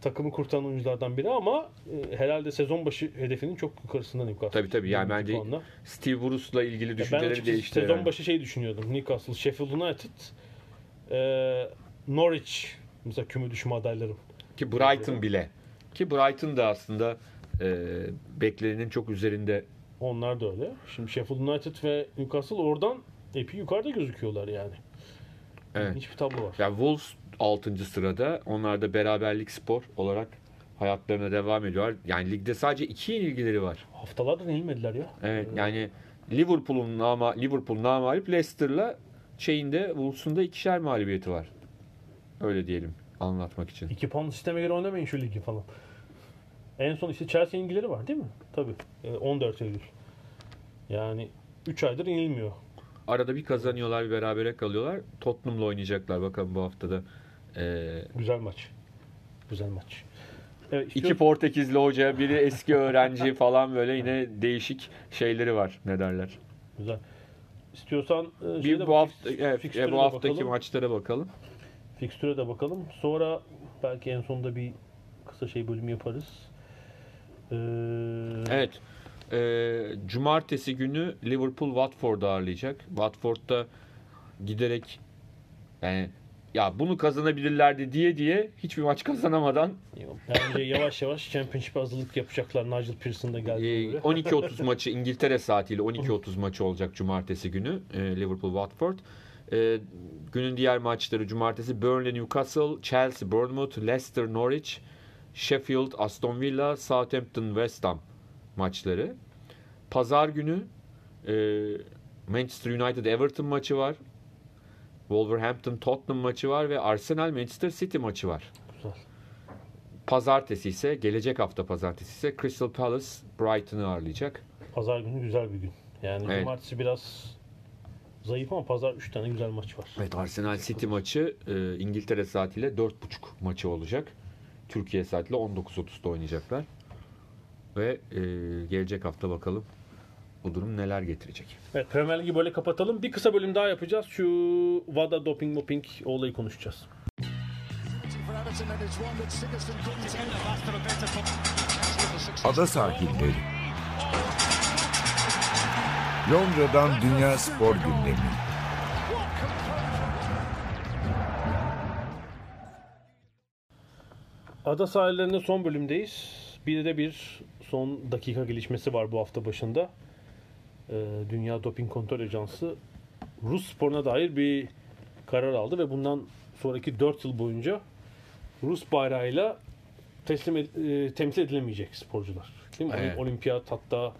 Takımı kurtaran oyunculardan biri ama e, herhalde sezon başı hedefinin çok yukarısından Newcastle. Tabii tabii yani 22 bence. Steve Bruce'la ilgili ben düşünceleri açıkçası değişti. sezon herhalde. başı şey düşünüyordum. Newcastle, Sheffield United, e, Norwich mesela küme düşme adaylarım. Ki Brighton bile. Ki Brighton da aslında e, beklenenin çok üzerinde. Onlar da öyle. Şimdi Sheffield United ve Newcastle oradan epey yukarıda gözüküyorlar yani. Evet. Hiçbir tablo var. Yani Wolves 6. sırada. Onlar da beraberlik spor olarak hayatlarına devam ediyorlar. Yani ligde sadece iki yenilgileri var. Haftalardan yenilmediler ya. Evet yani Liverpool'un nama Liverpool namalip Leicester'la şeyinde Wolves'un ikişer mağlubiyeti var. Öyle diyelim anlatmak için. 2 puanlı sisteme göre oynamayın şu ligi falan. En son işte Chelsea yenilgileri var değil mi? Tabii. Ee, 14 Eylül. Yani 3 aydır yenilmiyor. Arada bir kazanıyorlar bir berabere kalıyorlar. Tottenham'la oynayacaklar bakalım bu haftada. Ee, Güzel maç. Güzel maç. Evet, iki istiyor- Portekizli hoca, biri eski öğrenci falan böyle yine değişik şeyleri var. Ne derler? Güzel. İstiyorsan e, Bir bu hafta evet, e, de bu haftaki bakalım. maçlara bakalım. Fikstüre de bakalım. Sonra belki en sonunda bir kısa şey bölümü yaparız. Ee, Evet. Ee, cumartesi günü Liverpool Watford'u ağırlayacak. Watford'da giderek yani ya bunu kazanabilirlerdi diye diye hiçbir maç kazanamadan Bence yavaş yavaş Championship hazırlık yapacaklar. Nigel Pearson'da göre. 12.30 maçı İngiltere saatiyle 12.30 maçı olacak cumartesi günü e, Liverpool Watford. E, günün diğer maçları cumartesi Burnley Newcastle, Chelsea Bournemouth, Leicester Norwich, Sheffield Aston Villa, Southampton West Ham maçları. Pazar günü e, Manchester United Everton maçı var. Wolverhampton Tottenham maçı var ve Arsenal Manchester City maçı var. Güzel. Pazartesi ise gelecek hafta pazartesi ise Crystal Palace Brighton'ı ağırlayacak. Pazar günü güzel bir gün. Yani Evet. cumartesi biraz zayıf ama pazar 3 tane güzel maç var. Evet Arsenal City maçı e, İngiltere saatiyle 4.30 maçı olacak. Türkiye saatiyle 19.30'da oynayacaklar. Ve e, gelecek hafta bakalım bu durum neler getirecek. Evet Premier Ligi böyle kapatalım. Bir kısa bölüm daha yapacağız. Şu WADA doping moping olayı konuşacağız. Ada sahilleri. Londra'dan Dünya Spor Gündemi. Ada sahillerinde son bölümdeyiz. Bir de bir son dakika gelişmesi var bu hafta başında. Ee, Dünya Doping Kontrol Ajansı Rus sporuna dair bir karar aldı ve bundan sonraki 4 yıl boyunca Rus bayrağıyla teslim ed- e, temsil edilemeyecek sporcular. Değil mi? Evet. Olimpiyat hatta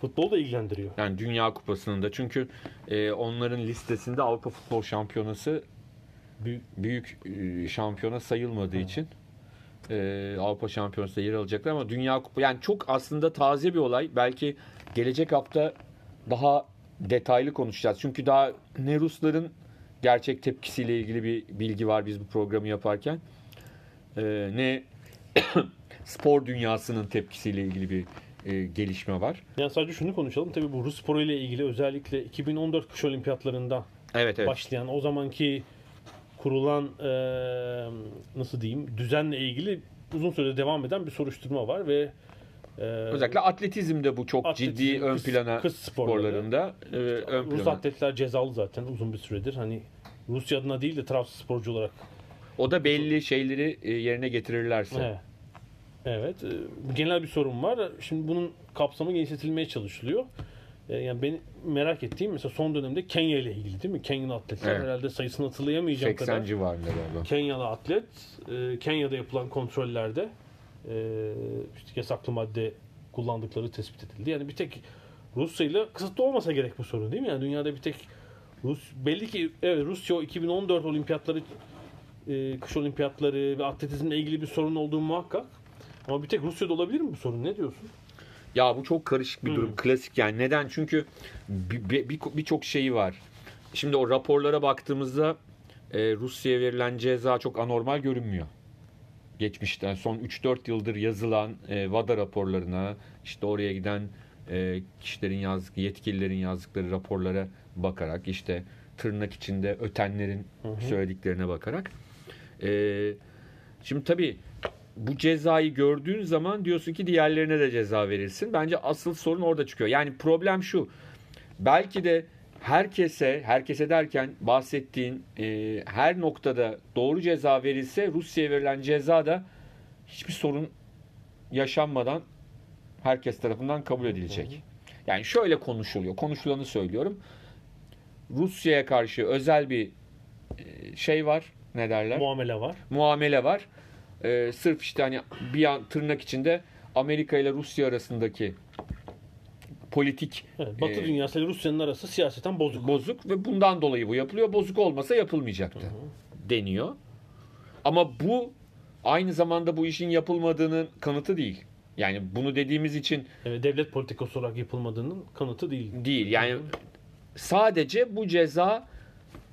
futbol da ilgilendiriyor. Yani Dünya Kupası'nın da çünkü e, onların listesinde Avrupa Futbol Şampiyonası Büyük büyük e, şampiyona sayılmadığı için e, Avrupa Şampiyonası'nda yer alacaklar ama Dünya Kupası yani çok aslında taze bir olay. Belki gelecek hafta daha detaylı konuşacağız. Çünkü daha ne Rusların gerçek tepkisiyle ilgili bir bilgi var biz bu programı yaparken. e, ne spor dünyasının tepkisiyle ilgili bir e, gelişme var. Yani sadece şunu konuşalım. Tabii bu Rus sporu ile ilgili özellikle 2014 kış olimpiyatlarında Evet evet. başlayan o zamanki kurulan eee, nasıl diyeyim düzenle ilgili uzun süre devam eden bir soruşturma var ve eee, Özellikle atletizmde bu çok Atletizm, ciddi ön plana kız sporları. sporlarında e, ön Rus plana. atletler cezalı zaten uzun bir süredir. Hani Rusya adına değil de Trabzonsporcu olarak. O da belli şeyleri e, yerine getirirlerse. Evet. Evet. e, Genel bir sorun var. Şimdi bunun kapsamı genişletilmeye çalışılıyor. E, Yani beni merak ettiğim mesela son dönemde Kenya ile ilgili değil mi? Kenyalı atletler Evet. herhalde sayısını hatırlayamayacağım 80 kadar. civarında galiba. Kenyalı atlet Kenya'da yapılan kontrollerde işte yasaklı madde kullandıkları tespit edildi. Yani bir tek Rusya ile kısıtlı olmasa gerek bu sorun değil mi? Yani dünyada bir tek Rus belli ki evet Rusya o 2014 olimpiyatları e, kış olimpiyatları ve atletizmle ilgili bir sorun olduğu muhakkak. Ama bir tek Rusya'da olabilir mi bu sorun? Ne diyorsun? Ya bu çok karışık bir Hmm. durum. Klasik yani. Neden? Çünkü bir- bir- bir- birçok şeyi var. Şimdi o raporlara baktığımızda e, Rusya'ya verilen ceza çok anormal görünmüyor. Geçmişten son 3-4 yıldır yazılan e, VADA raporlarına işte oraya giden e, kişilerin yazdık, yetkililerin yazdıkları raporlara bakarak işte tırnak içinde ötenlerin söylediklerine bakarak. E, şimdi tabii bu cezayı gördüğün zaman diyorsun ki diğerlerine de ceza verilsin. Bence asıl sorun orada çıkıyor. Yani problem şu. Belki de herkese, herkese derken bahsettiğin e, her noktada doğru ceza verilse Rusya'ya verilen ceza da hiçbir sorun yaşanmadan herkes tarafından kabul edilecek. Yani şöyle konuşuluyor. Konuşulanı söylüyorum. Rusya'ya karşı özel bir e, şey var. Ne derler? Muamele var. muamele var. Ee, sırf işte hani bir an tırnak içinde Amerika ile Rusya arasındaki politik Evet, Batı e, dünyası ile Rusya'nın arası siyaseten bozuk. bozuk ve bundan dolayı bu yapılıyor. Bozuk olmasa yapılmayacaktı deniyor. Ama bu aynı zamanda bu işin yapılmadığının kanıtı değil. Yani bunu dediğimiz için Evet, devlet politikası olarak yapılmadığının kanıtı değil. değil. Yani sadece bu ceza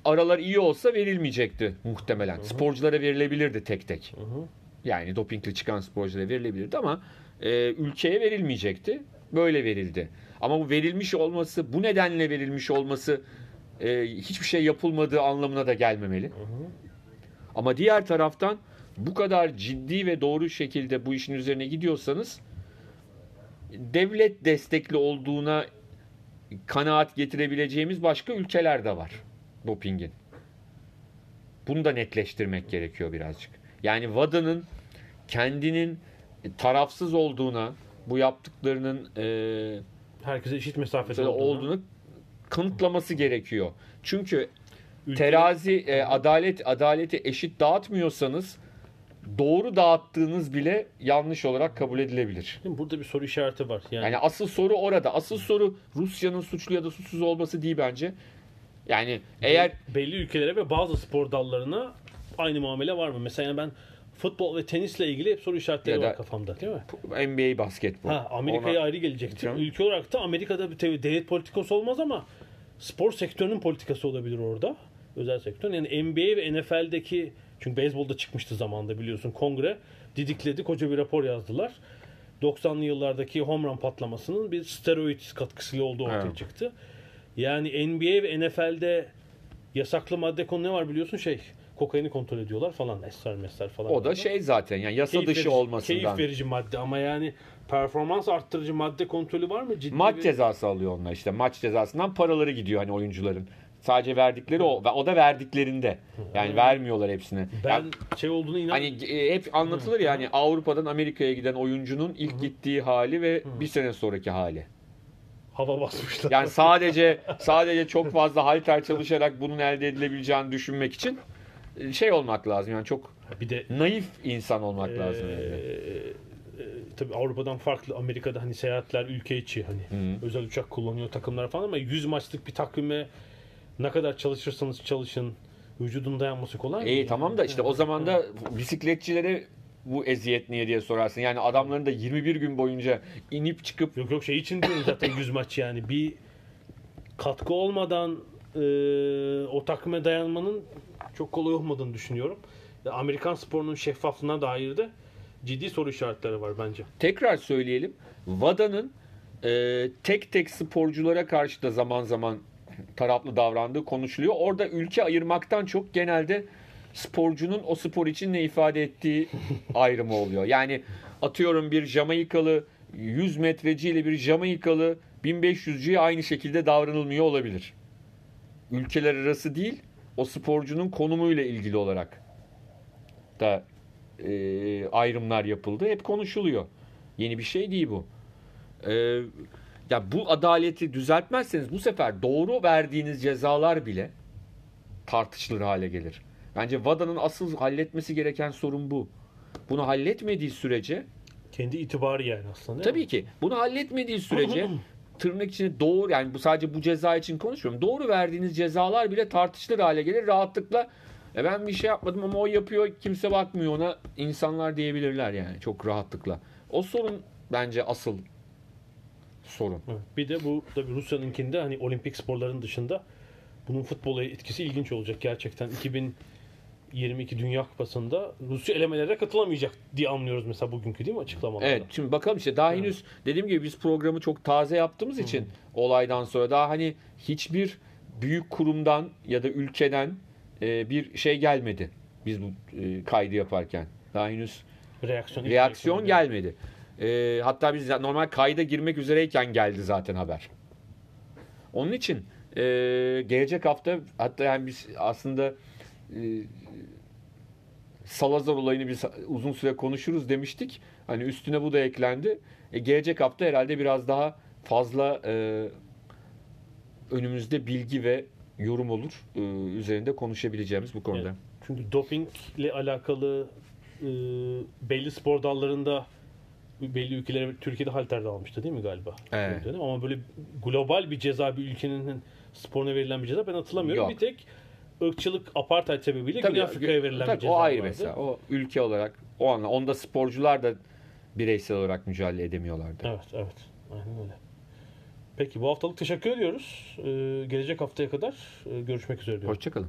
aralar iyi olsa verilmeyecekti muhtemelen. Sporculara verilebilirdi tek tek. Yani dopingli çıkan sporculara verilebilirdi ama e, ülkeye verilmeyecekti. Böyle verildi. Ama bu verilmiş olması, bu nedenle verilmiş olması e, hiçbir şey yapılmadığı anlamına da gelmemeli. Ama diğer taraftan bu kadar ciddi ve doğru şekilde bu işin üzerine gidiyorsanız devlet destekli olduğuna kanaat getirebileceğimiz başka ülkeler de var dopingin. Bunu da netleştirmek gerekiyor birazcık. Yani WADA'nın kendinin tarafsız olduğuna, bu yaptıklarının e, Herkese eşit mesafede mesela olduğuna. olduğunu kanıtlaması gerekiyor. Çünkü Ülke- terazi e, adalet adaleti eşit dağıtmıyorsanız doğru dağıttığınız bile yanlış olarak kabul edilebilir. Burada bir soru işareti var. Yani, Yani asıl soru orada. Asıl soru Rusya'nın suçlu ya da suçsuz olması değil bence. Yani eğer belli ülkelere ve bazı spor dallarına aynı muamele var mı? Mesela ben futbol ve tenisle ilgili hep soru işaretleri Ya var kafamda değil mi? NBA basketbol. Ha, Amerika'ya Ona- ayrı gelecektim. Canım. Ülke olarak da Amerika'da bir tabii devlet politikası olmaz ama spor sektörünün politikası olabilir orada. Özel sektör. Yani NBA ve NFL'deki çünkü beyzbolda çıkmıştı zamanında biliyorsun kongre didikledi koca bir rapor yazdılar. 90'lı yıllardaki home run patlamasının bir steroid katkısıyla olduğu ortaya Evet. çıktı. Yani NBA ve NFL'de yasaklı madde konu ne var biliyorsun şey kokaini kontrol ediyorlar falan esrar mesler falan. O da var. şey zaten yani yasa Keyif dışı verici- olmasından. Keyif verici madde ama yani performans arttırıcı madde kontrolü var mı? Ciddi Maç bir- cezası alıyor onlar işte. Maç cezasından paraları gidiyor hani oyuncuların. Sadece verdikleri o. Ve O da verdiklerinde. Yani vermiyorlar hepsini. Ben Yani şey olduğunu inan... hani e, hep anlatılır ya hani Avrupa'dan Amerika'ya giden oyuncunun ilk gittiği hali ve bir sene sonraki hali. hava basmışlar. Yani sadece sadece çok fazla halter çalışarak bunun elde edilebileceğini düşünmek için şey olmak lazım. Yani çok bir de naif insan olmak lazım. eee, yani. e, tabii Avrupa'dan farklı Amerika'da hani seyahatler ülke içi hani özel uçak kullanıyor takımlar falan ama 100 maçlık bir takvime ne kadar çalışırsanız çalışın vücudun dayanması kolay mı? İyi tamam da işte o zaman da bisikletçilere bu eziyet niye diye sorarsın. Yani adamların da 21 gün boyunca inip çıkıp Yok yok şey için diyorum zaten 100 maç yani bir katkı olmadan e, o takıma dayanmanın çok kolay olmadığını düşünüyorum. Amerikan sporunun şeffaflığına dair de ciddi soru işaretleri var bence. Tekrar söyleyelim. WADA'nın e, tek tek sporculara karşı da zaman zaman taraflı davrandığı konuşuluyor. Orada ülke ayırmaktan çok genelde sporcunun o spor için ne ifade ettiği ayrımı oluyor. Yani atıyorum bir Jamaikalı 100 metreciyle bir Jamaikalı 1500'cüye aynı şekilde davranılmıyor olabilir. Ülkeler arası değil, o sporcunun konumuyla ilgili olarak da e, ayrımlar yapıldı. Hep konuşuluyor. Yeni bir şey değil bu. E, ya bu adaleti düzeltmezseniz bu sefer doğru verdiğiniz cezalar bile tartışılır hale gelir. Bence WADA'nın asıl halletmesi gereken sorun bu. Bunu halletmediği sürece Kendi itibarı yani aslında. tabii mi? ki bunu halletmediği sürece tırnak içinde doğru yani bu sadece bu ceza için konuşmuyorum. Doğru verdiğiniz cezalar bile tartışılır hale gelir. Rahatlıkla e ben bir şey yapmadım ama o yapıyor kimse bakmıyor ona insanlar diyebilirler yani çok rahatlıkla. O sorun bence asıl sorun. Bir de bu tabii Rusya'nınkinde hani olimpik sporların dışında bunun futbola etkisi ilginç olacak gerçekten. 2022 Dünya Kupası'nda Rusya elemelere katılamayacak diye anlıyoruz mesela bugünkü değil mi açıklamalarda? Evet şimdi bakalım işte daha henüz dediğim gibi biz programı çok taze yaptığımız için olaydan sonra daha hani hiçbir büyük kurumdan ya da ülkeden e, bir şey gelmedi. Biz bu e, kaydı yaparken. Daha henüz Reaksiyon, reaksiyon gelmedi. E, hatta biz normal kayda girmek üzereyken geldi zaten haber. Onun için e, gelecek hafta hatta yani biz aslında e, Salazar olayını biz uzun süre konuşuruz demiştik. Hani üstüne bu da eklendi. E, gelecek hafta herhalde biraz daha fazla e, önümüzde bilgi ve yorum olur. E, üzerinde konuşabileceğimiz bu konuda. Evet. Çünkü dopingle alakalı e, belli spor dallarında belli ülkelere Türkiye'de halter de almıştı değil mi galiba? Evet. Bir. Ama böyle global bir ceza bir ülkenin sporuna verilen bir ceza ben hatırlamıyorum. Yok. Bir tek ırkçılık apartheid sebebiyle Tabii, Güney Afrika'ya verilen tabii, bir ceza o ayrı vardı. mesela. O ülke olarak o anla onda sporcular da bireysel olarak mücadele edemiyorlardı. Evet, evet. Aynen öyle. Peki bu haftalık teşekkür ediyoruz. Ee, gelecek haftaya kadar e, görüşmek üzere diyorum. Hoşçakalın.